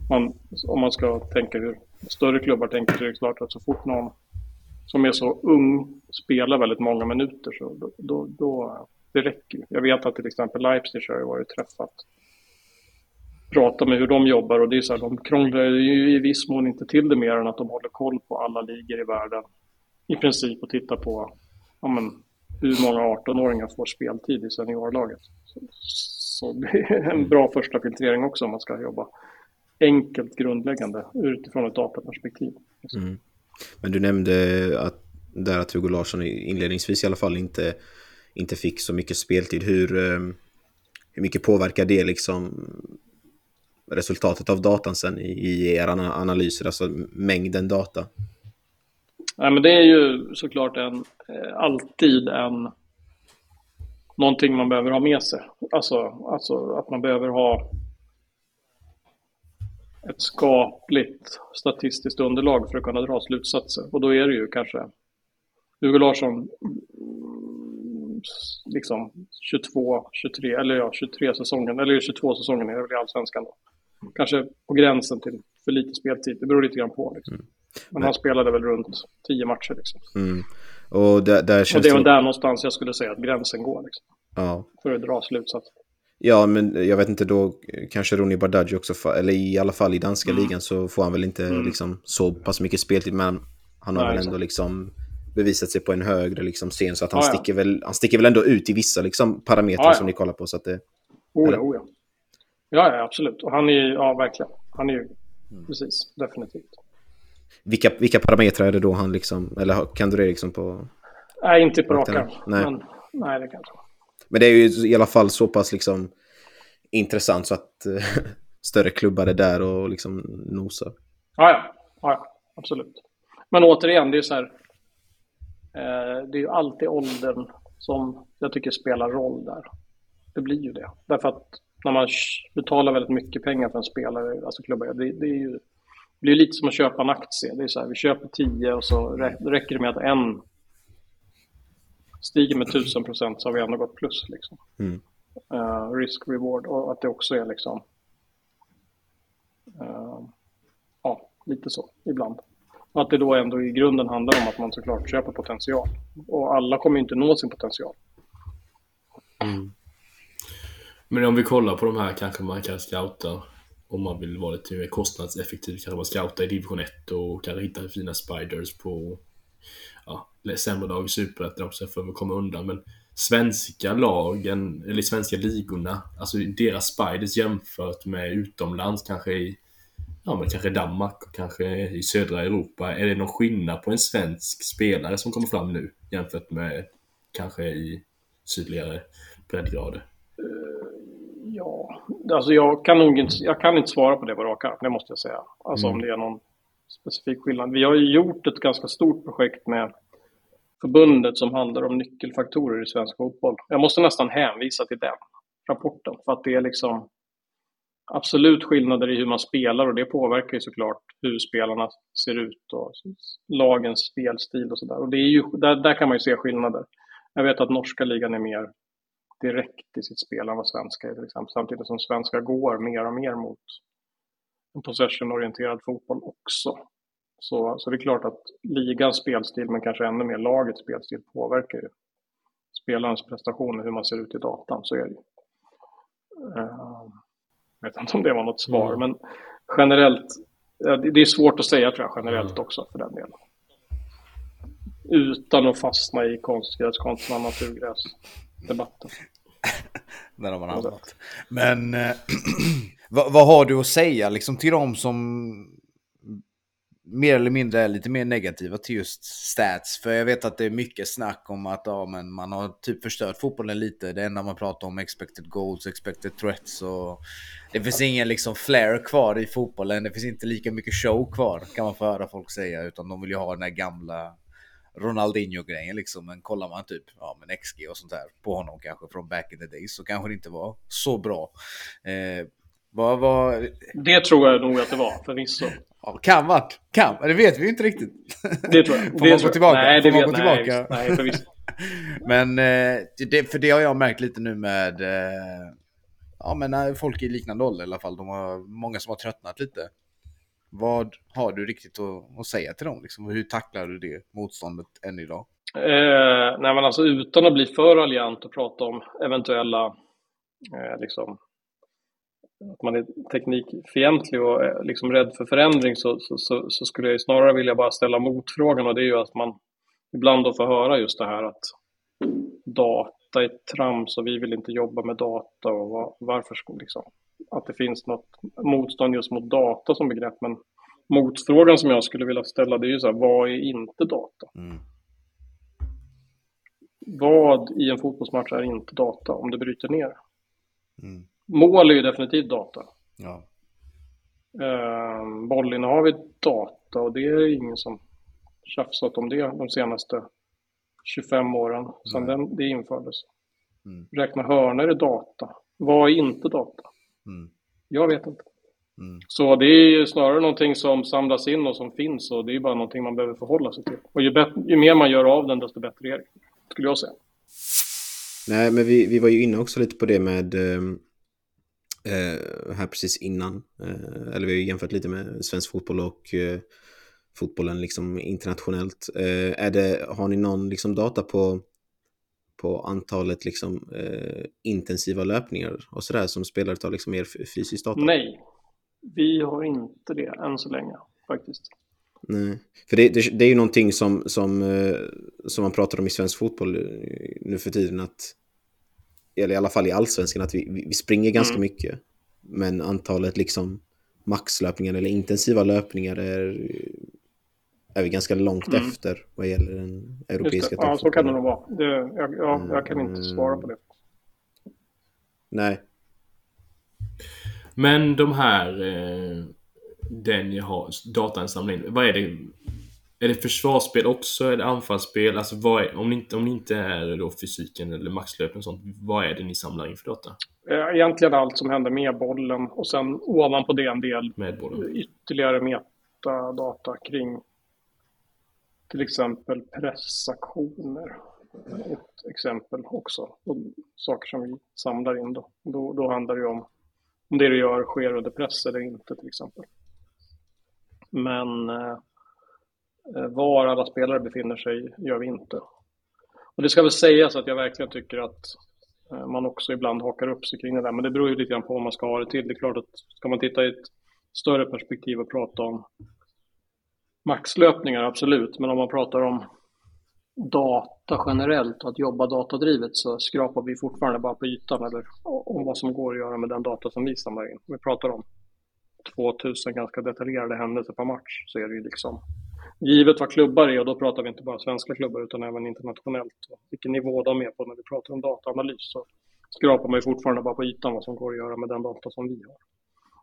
man, om man ska tänka hur större klubbar tänker så är det klart att så fort någon som är så ung spelar väldigt många minuter så då, då, då det räcker Jag vet att till exempel Leipzig har ju varit träffat prata med hur de jobbar och det är så här, de krånglar ju i viss mån inte till det mer än att de håller koll på alla ligor i världen i princip och tittar på ja, men, hur många 18-åringar får speltid i seniorlaget. Så, så det är en bra första filtrering också om man ska jobba enkelt grundläggande utifrån ett dataperspektiv. Mm. Men du nämnde att, där att Hugo Larsson inledningsvis i alla fall inte, inte fick så mycket speltid. Hur, ehm, hur mycket påverkar det liksom resultatet av datan sen i, i era analyser, alltså mängden data? Nej, men det är ju såklart en, eh, alltid en, någonting man behöver ha med sig. Alltså, alltså att man behöver ha ett skapligt statistiskt underlag för att kunna dra slutsatser. Och då är det ju kanske Hugo Larsson liksom 22, 23, eller ja, 23 säsongen, eller 22 säsongen är det väl i Allsvenskan då. Kanske på gränsen till för lite speltid, det beror lite grann på. Liksom. Mm. Men han spelade väl runt tio matcher liksom. Mm. Och, där, där känns och det är väl där någonstans jag skulle säga att gränsen går liksom. Ja. För att dra slutsatser. Ja, men jag vet inte då, kanske Ronny Bardghji också, eller i alla fall i danska mm. ligan så får han väl inte mm. liksom så pass mycket speltid, men han har Nej, väl ändå liksom bevisat sig på en högre liksom, scen så att han, ja, sticker Väl, han sticker väl ändå ut i vissa liksom, parametrar ja, som ni kollar på. Så att det, oh, ja, oh, ja. ja, ja, absolut. Och han är ju, ja verkligen, han är ju, mm. precis, definitivt. Vilka, vilka parametrar är det då han liksom, eller kan du det liksom på? Nej, inte på rak arm. Nej. Men, nej, det kan jag Men det är ju i alla fall så pass liksom intressant så att uh, större klubbar är där och liksom nosar. Ja, ja, ja, absolut. Men återigen, det är så här. Eh, det är ju alltid åldern som jag tycker spelar roll där. Det blir ju det. Därför att när man betalar väldigt mycket pengar för en spelare, alltså klubbar, det, det, är ju, blir lite som att köpa en aktie. Det är så här, vi köper tio och så räcker det med att en stiger med tusen procent så har vi ändå gått plus. Liksom. Mm. Uh, risk reward och att det också är liksom uh, ja, lite så ibland. Och att det då ändå i grunden handlar om att man såklart köper potential. Och alla kommer inte nå sin potential. Mm. Men om vi kollar på de här kanske man kan scouta om man vill vara lite mer kostnadseffektiv kanske man scoutar i division 1 och kanske hitta fina spiders på ja, sämre lag i superettan också för att komma undan. Men svenska lagen, eller svenska ligorna, alltså deras spiders jämfört med utomlands kanske i ja, men kanske Danmark och kanske i södra Europa. Är det någon skillnad på en svensk spelare som kommer fram nu jämfört med kanske i sydligare breddgrader? Ja, alltså jag kan nog inte, jag kan inte svara på det på rak arm, det måste jag säga. Alltså mm. om det är någon specifik skillnad. Vi har ju gjort ett ganska stort projekt med förbundet som handlar om nyckelfaktorer i svensk fotboll. Jag måste nästan hänvisa till den rapporten för att det är liksom absolut skillnader i hur man spelar och det påverkar ju såklart hur spelarna ser ut och lagens spelstil och sådär. Och det är ju, där, där kan man ju se skillnader. Jag vet att norska ligan är mer direkt i sitt spel än vad svenska är till exempel. Samtidigt som svenska går mer och mer mot en possession-orienterad fotboll också. Så, så det är klart att ligans spelstil, men kanske ännu mer lagets spelstil, påverkar ju spelarens prestationer, hur man ser ut i datan. Så är det ju. Uh, jag vet inte om det var något svar, mm. men generellt, det är svårt att säga tror jag generellt mm. också för den delen. Utan att fastna i konstgräs kontra naturgräs debatten. Där har man hamnat. Men eh, vad, vad, har du att säga liksom, till dem som mer eller mindre är lite mer negativa till just stats? För jag vet att det är mycket snack om att ja, men man har typ förstört fotbollen lite. Det enda man pratar om expected goals, expected threats och det finns ingen liksom flair kvar i fotbollen. Det finns inte lika mycket show kvar kan man få höra folk säga, utan de vill ju ha den här gamla Ronaldinho-grejen liksom. Men kollar man typ ja, men XG och sånt där på honom kanske från back in the days så kanske det inte var så bra. Eh, vad, vad... Det tror jag nog att det var förvisso. Ja, kan varit. Kan. Det vet vi inte riktigt. Det tror jag. Får det man gå tillbaka? Nej, det Får man gå nej, tillbaka? Nej, förvisso. men eh, det, för det har jag märkt lite nu med eh, ja, men eh, folk i liknande ålder i alla fall. De har många som har tröttnat lite. Vad har du riktigt att, att säga till dem? Liksom? Hur tacklar du det motståndet än idag? Eh, nej, men alltså utan att bli för raljant och prata om eventuella eh, liksom, att man är teknikfientlig och eh, liksom rädd för förändring så, så, så, så, skulle jag snarare vilja bara ställa motfrågan och det är ju att man ibland då får höra just det här att data är trams och vi vill inte jobba med data och var, varför liksom, att det finns något motstånd just mot data som begrepp. Men motfrågan som jag skulle vilja ställa det är ju så här, vad är inte data? Mm. Vad i en fotbollsmatch är inte data om det bryter ner? Mm. Mål är ju definitivt data. Ja. Uh, bollinnehav är data och det är ingen som tjafsat om det de senaste 25 åren sedan den, det infördes. Mm. Räkna hörnor är data. Vad är inte data? Mm. Jag vet inte. Mm. Så det är snarare någonting som samlas in och som finns och det är bara någonting man behöver förhålla sig till. Och ju, ju mer man gör av den desto bättre är det, skulle jag säga. Nej, men vi, vi var ju inne också lite på det med ehm, eh, här precis innan. Eh, eller vi har ju jämfört lite med svensk fotboll och eh, fotbollen liksom internationellt. Eh, är det, har ni någon liksom data på på antalet liksom, eh, intensiva löpningar och sådär som spelare tar liksom mer fysiskt data? Nej, vi har inte det än så länge faktiskt. Nej, för det, det, det är ju någonting som, som, eh, som man pratar om i svensk fotboll eh, nu för tiden att eller i alla fall i allsvenskan, att vi, vi springer ganska mm. mycket. Men antalet liksom maxlöpningar eller intensiva löpningar är är vi ganska långt mm. efter vad gäller den europeiska Ja, så kan det nog vara. Det, jag, ja, jag kan inte svara på det. Nej. Men de här, eh, den jag har, datainsamling, vad är det? är det försvarsspel också? Är det anfallsspel? Alltså vad är, om, det inte, om det inte är då fysiken eller maxlöpning och sånt, vad är det ni samlar in för data? Eh, egentligen allt som händer med bollen och sen ovanpå det en del med bollen. ytterligare metadata kring till exempel pressaktioner. Ett exempel också. Och saker som vi samlar in då. Då, då handlar det ju om om det du gör sker under press eller inte till exempel. Men eh, Eh, var alla spelare befinner sig gör vi inte. Och det ska väl sägas att jag verkligen tycker att eh, man också ibland hakar upp sig kring det där. Men det beror ju lite grann på vad man ska ha det till. Det är klart att ska man titta i ett större perspektiv och prata om maxlöpningar, absolut. Men om man pratar om data generellt och att jobba datadrivet så skrapar vi fortfarande bara på ytan eller om vad som går att göra med den data som vi samlar in. Om vi pratar om 2000 ganska detaljerade händelser per match så är det ju liksom givet vad klubbar är, och då pratar vi inte bara svenska klubbar utan även internationellt, vilken nivå de är på när vi pratar om dataanalys, så skrapar man ju fortfarande bara på ytan vad som går att göra med den data som vi har.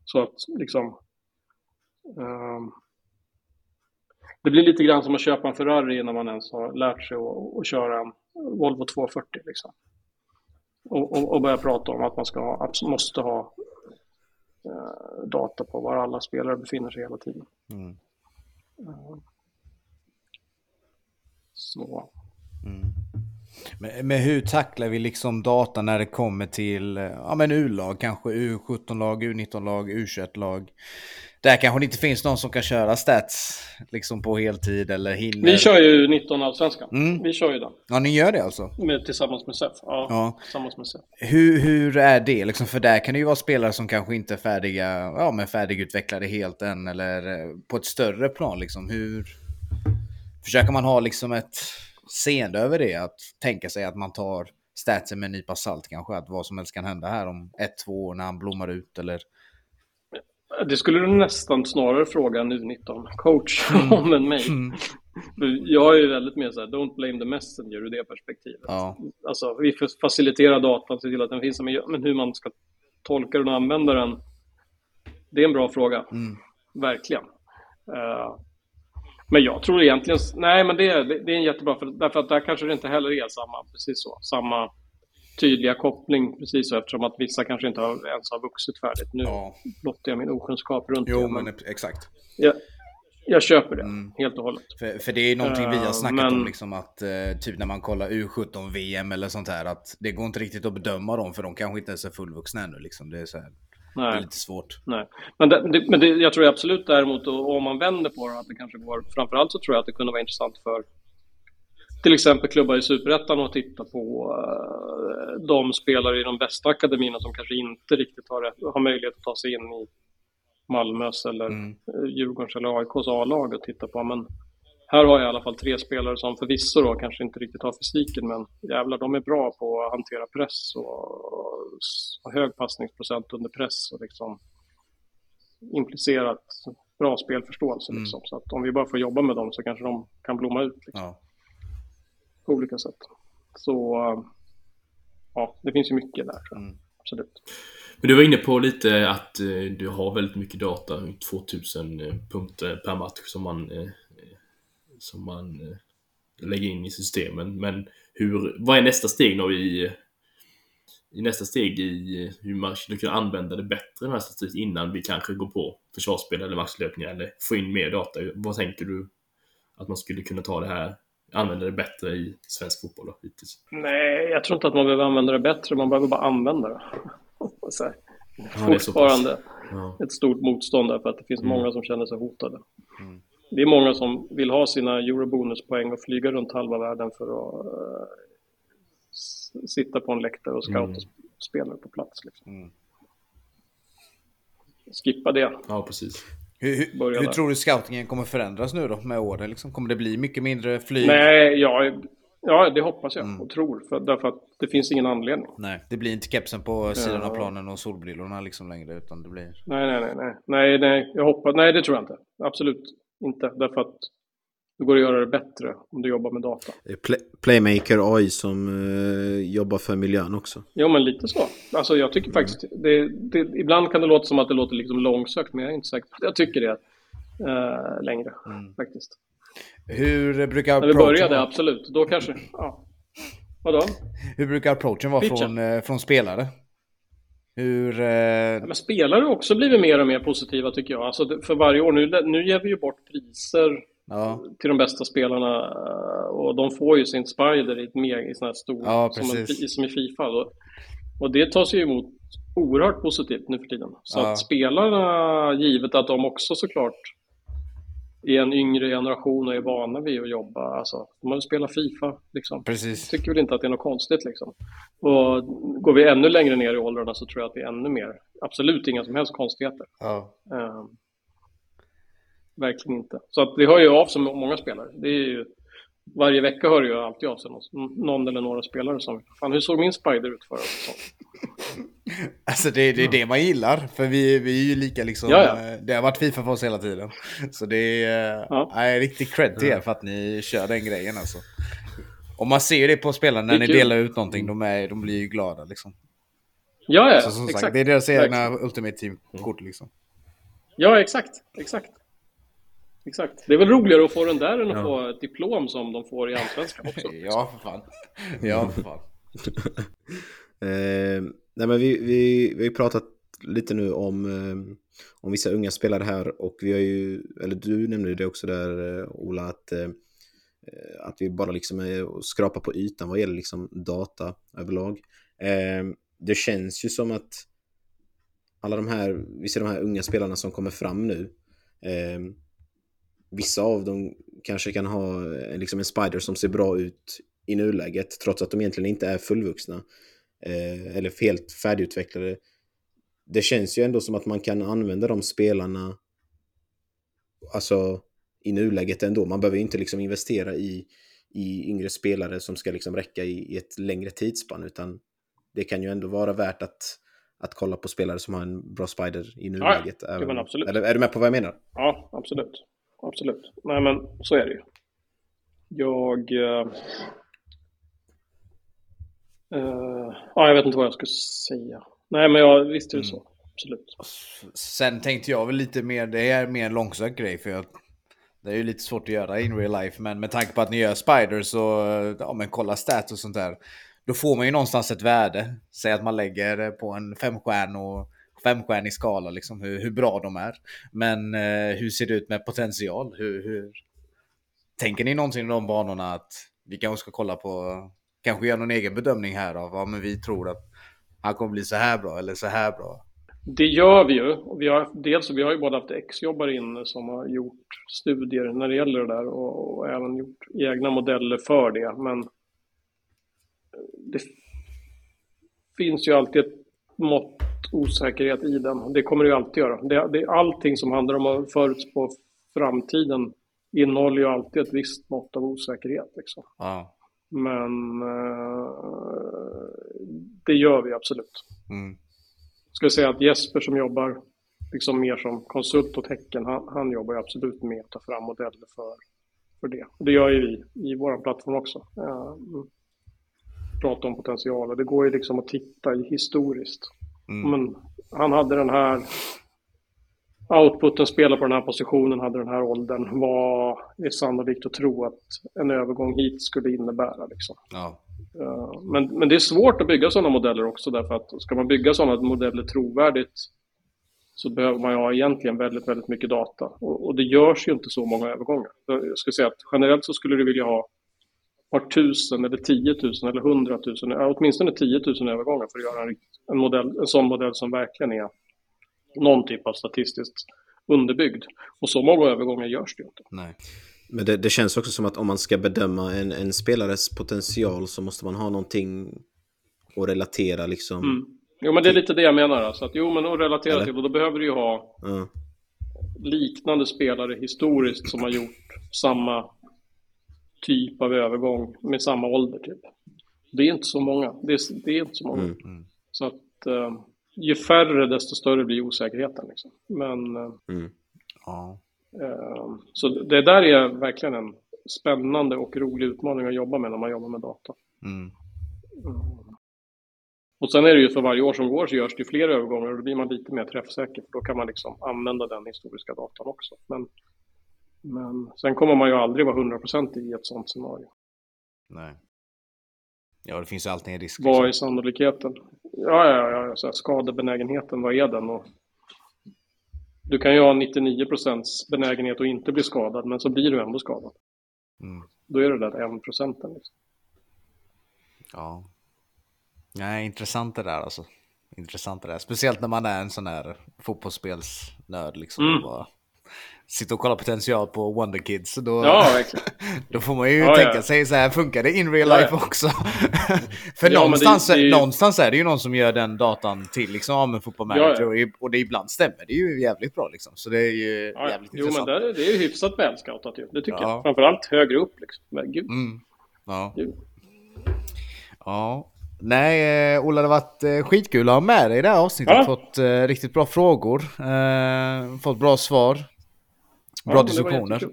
Så att liksom... Um, det blir lite grann som att köpa en Ferrari innan man ens har lärt sig att, att köra en Volvo 240. Liksom. Och, och, och, börja prata om att man ska ha, måste ha uh, data på var alla spelare befinner sig hela tiden. Mm. Uh, så. Mm. Men, men, hur tacklar vi liksom data när det kommer till ja, men U-lag, kanske U17-lag, U19-lag, U21-lag? Där kanske det inte finns någon som kan köra stats liksom på heltid eller hinner. Vi kör ju 19 allsvenskan. Mm. Vi kör ju den. Ja, ni gör det alltså? Med, tillsammans med SEF. Ja, ja. Tillsammans med SEF. Hur, hur är det? Liksom, för där kan det ju vara spelare som kanske inte är färdiga, ja, men färdigutvecklade helt än eller eh, på ett större plan. Liksom. Hur, försöker man ha liksom ett seende över det, att tänka sig att man tar statsen med en nypa salt kanske, att vad som helst kan hända här om ett, två år när han blommar ut eller? Det skulle du nästan snarare fråga en U19 coach mm. om än mig. Mm. Jag är ju väldigt mer så här, don't blame the messenger ur det perspektivet. Ja. Alltså, vi faciliterar datan, se till att den finns, men hur man ska tolka den och använda den, det är en bra fråga. Mm. Verkligen. Uh, men jag tror egentligen, nej men det, det, det är en jättebra, för, därför att där kanske det inte heller är samma, precis så, samma tydliga koppling precis så eftersom att vissa kanske inte har, ens har vuxit färdigt. Nu ja. blottar jag min okunskap runt jo, det. Jo, men exakt. Jag, jag köper det mm. helt och hållet. För, för det är någonting vi har snackat uh, men... om, liksom att uh, typ när man kollar U17-VM eller sånt här, att det går inte riktigt att bedöma dem för de kanske inte ens är fullvuxna ännu. Liksom. Det är så här. Det är lite svårt. Nej. Men, det, det, men jag tror absolut däremot, och om man vänder på det, att det kanske går... Framförallt så tror jag att det kunde vara intressant för till exempel klubbar i Superettan att titta på uh, de spelare i de bästa akademierna som kanske inte riktigt har, har möjlighet att ta sig in i Malmös eller mm. Djurgårdens eller AIKs A-lag och titta på. Men här har jag i alla fall tre spelare som förvisso då kanske inte riktigt har fysiken, men jävlar, de är bra på att hantera press och, och hög passningsprocent under press och liksom implicerat bra spelförståelse. Mm. Liksom. Så att om vi bara får jobba med dem så kanske de kan blomma ut liksom. ja. På olika sätt. Så ja, det finns ju mycket där. Mm. Absolut. Men du var inne på lite att eh, du har väldigt mycket data, 2000 eh, punkter per match som man eh, som man lägger in i systemen. Men hur, vad är nästa steg då i, i nästa steg i hur man skulle kunna använda det bättre den här statistiken innan vi kanske går på försvarsspel eller maxlöpningar eller få in mer data? Vad tänker du att man skulle kunna ta det här, använda det bättre i svensk fotboll då, hittills? Nej, jag tror inte att man behöver använda det bättre, man behöver bara använda det. Så här. Ja, Fortfarande ja. ett stort motstånd där för att det finns mm. många som känner sig hotade. Mm det är många som vill ha sina eurobonuspoäng och flyga runt halva världen för att uh, sitta på en läktare och scouta mm. spelare på plats. Liksom. Mm. Skippa det. Ja, precis. Hur, hur, hur tror du scoutingen kommer förändras nu då med åren? Liksom? Kommer det bli mycket mindre flyg? Nej, ja, ja det hoppas jag mm. och tror. För, därför att det finns ingen anledning. Nej, det blir inte kepsen på sidan ja. av planen och solbrillorna liksom längre utan det blir... Nej, nej, nej, nej, nej, nej, jag hoppas, nej det tror jag inte. Absolut inte, därför att det går att göra det bättre om du jobbar med data. Play Playmaker AI som uh, jobbar för miljön också. Jo, men lite så. Alltså jag tycker faktiskt, det, det, ibland kan det låta som att det låter liksom långsökt, men jag är inte säker på att jag tycker det uh, längre mm. faktiskt. Hur brukar När vi började, vara? absolut. Då kanske... Ja. Vadå? Hur brukar approachen vara från, eh, från spelare? Hur... Eh... Ja, men spelare har också blivit mer och mer positiva tycker jag. Alltså för varje år. Nu, nu ger vi ju bort priser ja. till de bästa spelarna. Eh, och de får ju sin Spider i mer i sån här stor... Ja, som, en, som i Fifa. Och, och det tas ju emot oerhört positivt nu för tiden. Så ja. att spelarna, givet att de också såklart är en yngre generation och är vana vid att jobba. Alltså, de har spelat Fifa. Liksom. Precis. Tycker väl inte att det är något konstigt. Liksom. Och går vi ännu längre ner i åldrarna så tror jag att det är ännu mer. Absolut inga som helst konstigheter. Ja. Verkligen inte. Så att det hör ju av sig många spelare. Det är ju, varje vecka hör ju alltid av sig någon eller några spelare som Fan, hur såg min spider ut förra Alltså det, det är det man gillar, för vi, vi är ju lika liksom, ja, ja. Eh, det har varit Fifa för oss hela tiden. Så det är, ja. är riktigt cred till er för att ni kör den grejen alltså. Och man ser det på spelarna när ni delar ut någonting, de, är, de blir ju glada liksom. Ja, ja, så, exakt. Sagt, det är deras egna Ultimate Team-kort liksom. Ja, exakt, exakt. Exakt. Det är väl roligare att få den där än att ja. få ett diplom som de får i Allsvenskan också. ja, för fan. Ja, för fan. eh, nej, men vi, vi, vi har ju pratat lite nu om, eh, om vissa unga spelare här och vi har ju, eller du nämnde det också där eh, Ola, att, eh, att vi bara liksom är skrapar på ytan vad gäller liksom data överlag. Eh, det känns ju som att alla de här, vi ser de här unga spelarna som kommer fram nu, eh, vissa av dem kanske kan ha eh, liksom en spider som ser bra ut i nuläget trots att de egentligen inte är fullvuxna eh, eller helt färdigutvecklade. Det känns ju ändå som att man kan använda de spelarna alltså i nuläget ändå. Man behöver inte liksom investera i, i yngre spelare som ska liksom räcka i, i ett längre tidsspann utan det kan ju ändå vara värt att, att kolla på spelare som har en bra spider i nuläget. Ja, absolut. Eller är du med på vad jag menar? Ja, absolut absolut. Nej, men så är det ju. Jag... Uh, uh, ja, jag vet inte vad jag ska säga. Nej, men jag visste det mm. så. Absolut. Sen tänkte jag väl lite mer, det är mer en långsökt grej för jag, det är ju lite svårt att göra in real life, men med tanke på att ni gör spiders och ja, men kolla stats och sånt där, då får man ju någonstans ett värde. Säg att man lägger på en femstjärn och femstjärnig skala, liksom, hur, hur bra de är. Men eh, hur ser det ut med potential? Hur, hur... Tänker ni någonsin i de banorna att vi kanske ska kolla på, kanske göra någon egen bedömning här av vad men vi tror att han kommer bli så här bra eller så här bra? Det gör vi ju. Vi har, dels vi har ju både haft exjobbare inne som har gjort studier när det gäller det där och, och även gjort egna modeller för det. Men det finns ju alltid ett mått osäkerhet i den. Det kommer det ju alltid göra. Det, det, allting som handlar om att förutspå framtiden innehåller ju alltid ett visst mått av osäkerhet. Liksom. Ja. Men eh, det gör vi absolut. Mm. Ska säga att Jesper som jobbar liksom mer som konsult åt Häcken, han, han jobbar ju absolut med att ta fram modeller för, för det. Det gör ju vi i vår plattform också. Eh, prata om potential det går ju liksom att titta historiskt. Mm. Men han hade den här outputen, spela på den här positionen, hade den här åldern. Vad är sannolikt att tro att en övergång hit skulle innebära? Liksom. Ja. Uh, men, men det är svårt att bygga sådana modeller också därför att ska man bygga sådana modeller trovärdigt så behöver man ju ha egentligen väldigt, väldigt mycket data. Och, och det görs ju inte så många övergångar. Jag skulle säga att generellt så skulle du vilja ha par tusen eller tiotusen eller hundratusen, åtminstone tiotusen övergångar för att göra en, en, modell, en sån modell som verkligen är någon typ av statistiskt underbyggd. Och så många övergångar görs det ju inte. Nej. Men det, det, känns också som att om man ska bedöma en, en spelares potential så måste man ha någonting att relatera liksom. Mm. Jo men det är lite det jag menar. Alltså att, jo men att relatera Eller? till, och då behöver du ju ha mm. liknande spelare historiskt som har gjort samma typ av övergång med samma ålder typ. Det är inte så många. Det är, det är inte så många. Mm. mm. Så att uh, ju färre desto större blir osäkerheten. Liksom. Men uh, mm. ja. uh, så det där är verkligen en spännande och rolig utmaning att jobba med när man jobbar med data. Mm. Och sen är det ju för varje år som går så görs det fler övergångar och då blir man lite mer träffsäker. För då kan man liksom använda den historiska datan också. Men Men sen kommer man ju aldrig vara 100% i ett sånt scenario. Nej. Ja, det finns alltid en risk. Vad är liksom. sannolikheten? Ja, ja, ja. Så här, skadebenägenheten, vad är den? Och du kan ju ha 99% benägenhet att inte bli skadad, men så blir du ändå skadad. Mm. Då är det där en procenten. Liksom. Ja. Nej, intressant det där alltså. Intressant det där. Speciellt när man är en sån här fotbollsspelsnörd liksom. Mm. Bara sitta och kolla potential på Wonder Kids. Då, ja, då får man ju ja, tänka ja. sig så här, funkar det in real life också? För någonstans, det, det, någonstans är det ju någon som gör den datan till liksom, med Football Manager. Och det ibland stämmer det är ju jävligt bra liksom. Så det är ju jävligt jo, intressant. Jo, men det, det är ju hyfsat välscoutat ju. Det tycker jag. Framförallt högre upp liksom. Men gud. Mm. Ja. Gud. Ja. Nej, eh, Ola, det har varit eh, skitkul att ha med dig i det här avsnittet. Ja. Fått eh, riktigt bra frågor. Eh, fått bra svar. Bra ja, diskussioner. Eh,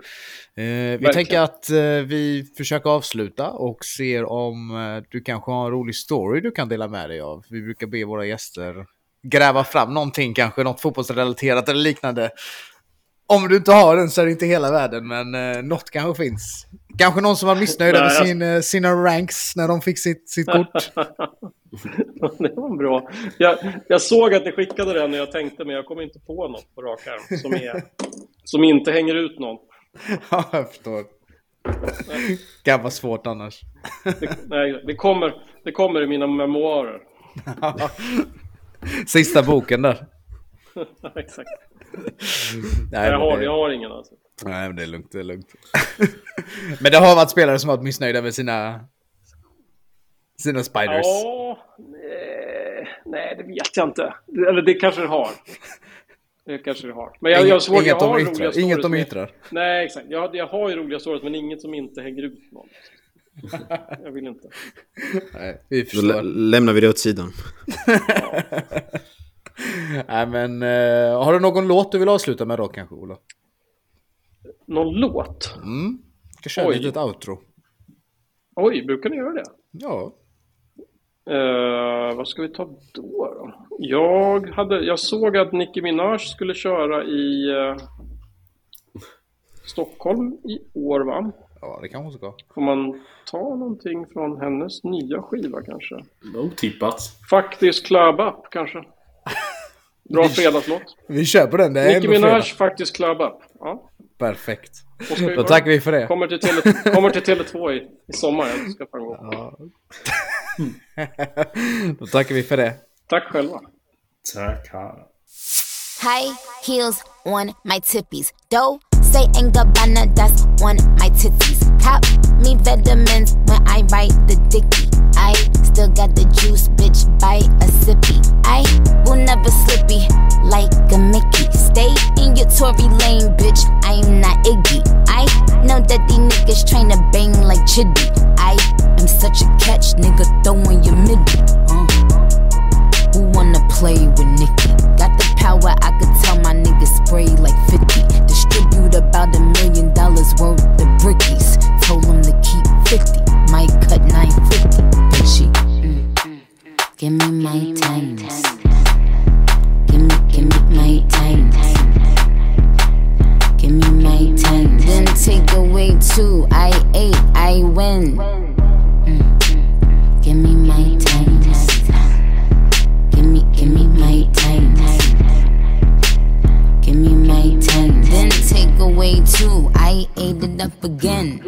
vi Verkligen. tänker att eh, vi försöker avsluta och ser om eh, du kanske har en rolig story du kan dela med dig av. Vi brukar be våra gäster gräva fram någonting, kanske något fotbollsrelaterat eller liknande. Om du inte har den så är det inte hela världen, men eh, något kanske finns. Kanske någon som var missnöjd med sin, eh, sina ranks när de fick sitt, sitt kort. det var bra. Jag, jag såg att ni skickade den och jag tänkte, men jag kommer inte på något på rak arm som, är, som inte hänger ut någon. ja, jag förstår. Kan vara svårt annars. Det, nej, det kommer, det kommer i mina memoarer. Sista boken där. Exakt. Nej, jag, har, det... jag har ingen alltså. Nej, men det är lugnt. Det är lugnt. men det har varit spelare som varit missnöjda med sina, sina spiders. Ja, nej, nej, det vet jag inte. Eller det kanske det har. Det kanske det har. Men jag, jag svårt, inget jag har roliga stories. Inget de yttrar. Nej, exakt. Jag, jag har ju roliga stories, men inget som inte hänger ut någon. Jag vill inte. Nej, vi Då lämnar vi det åt sidan. Ja. Nej men, uh, har du någon låt du vill avsluta med då kanske Ola? Någon låt? Mm. Ska köra Oj. ett litet outro. Oj, brukar ni göra det? Ja. Uh, vad ska vi ta då, då? Jag, hade, jag såg att Nicki Minaj skulle köra i uh, Stockholm i år va? Ja, det kanske ska. Får man ta någonting från hennes nya skiva kanske? Otippat. Faktiskt Club Up kanske? Bra fredagslåt. Vi kör på den. Det är Nicki Minaj faktiskt Club Up. Ja. Perfekt. Då tackar vi för det. Kommer till, tele, kommer till Tele2 i, i sommar. Jag ska ja. Då tackar vi för det. Tack själva. Tack. High heels on my tippies. Dough say ain't Gabbana, that's on my titties. Cop me vitamins when I write the dicky. I still got the juice, bitch, by a sippy. I will never slippy like a Mickey. Stay in your Tory lane, bitch, I'm not Iggy. I know that these niggas trying to bang like Chiddy. I I'm such a catch, nigga, throwing your middle. Uh. Who wanna play with Nicky? Got the power, I could tell my niggas spray like 50. Distribute about a million dollars worth of brickies. Told him to keep 50, might cut 950. But she, mm, mm, mm. give me my times. Give me, give me my times. Give me my time. Then take away two. I ate, I win. away too. I ate it up again.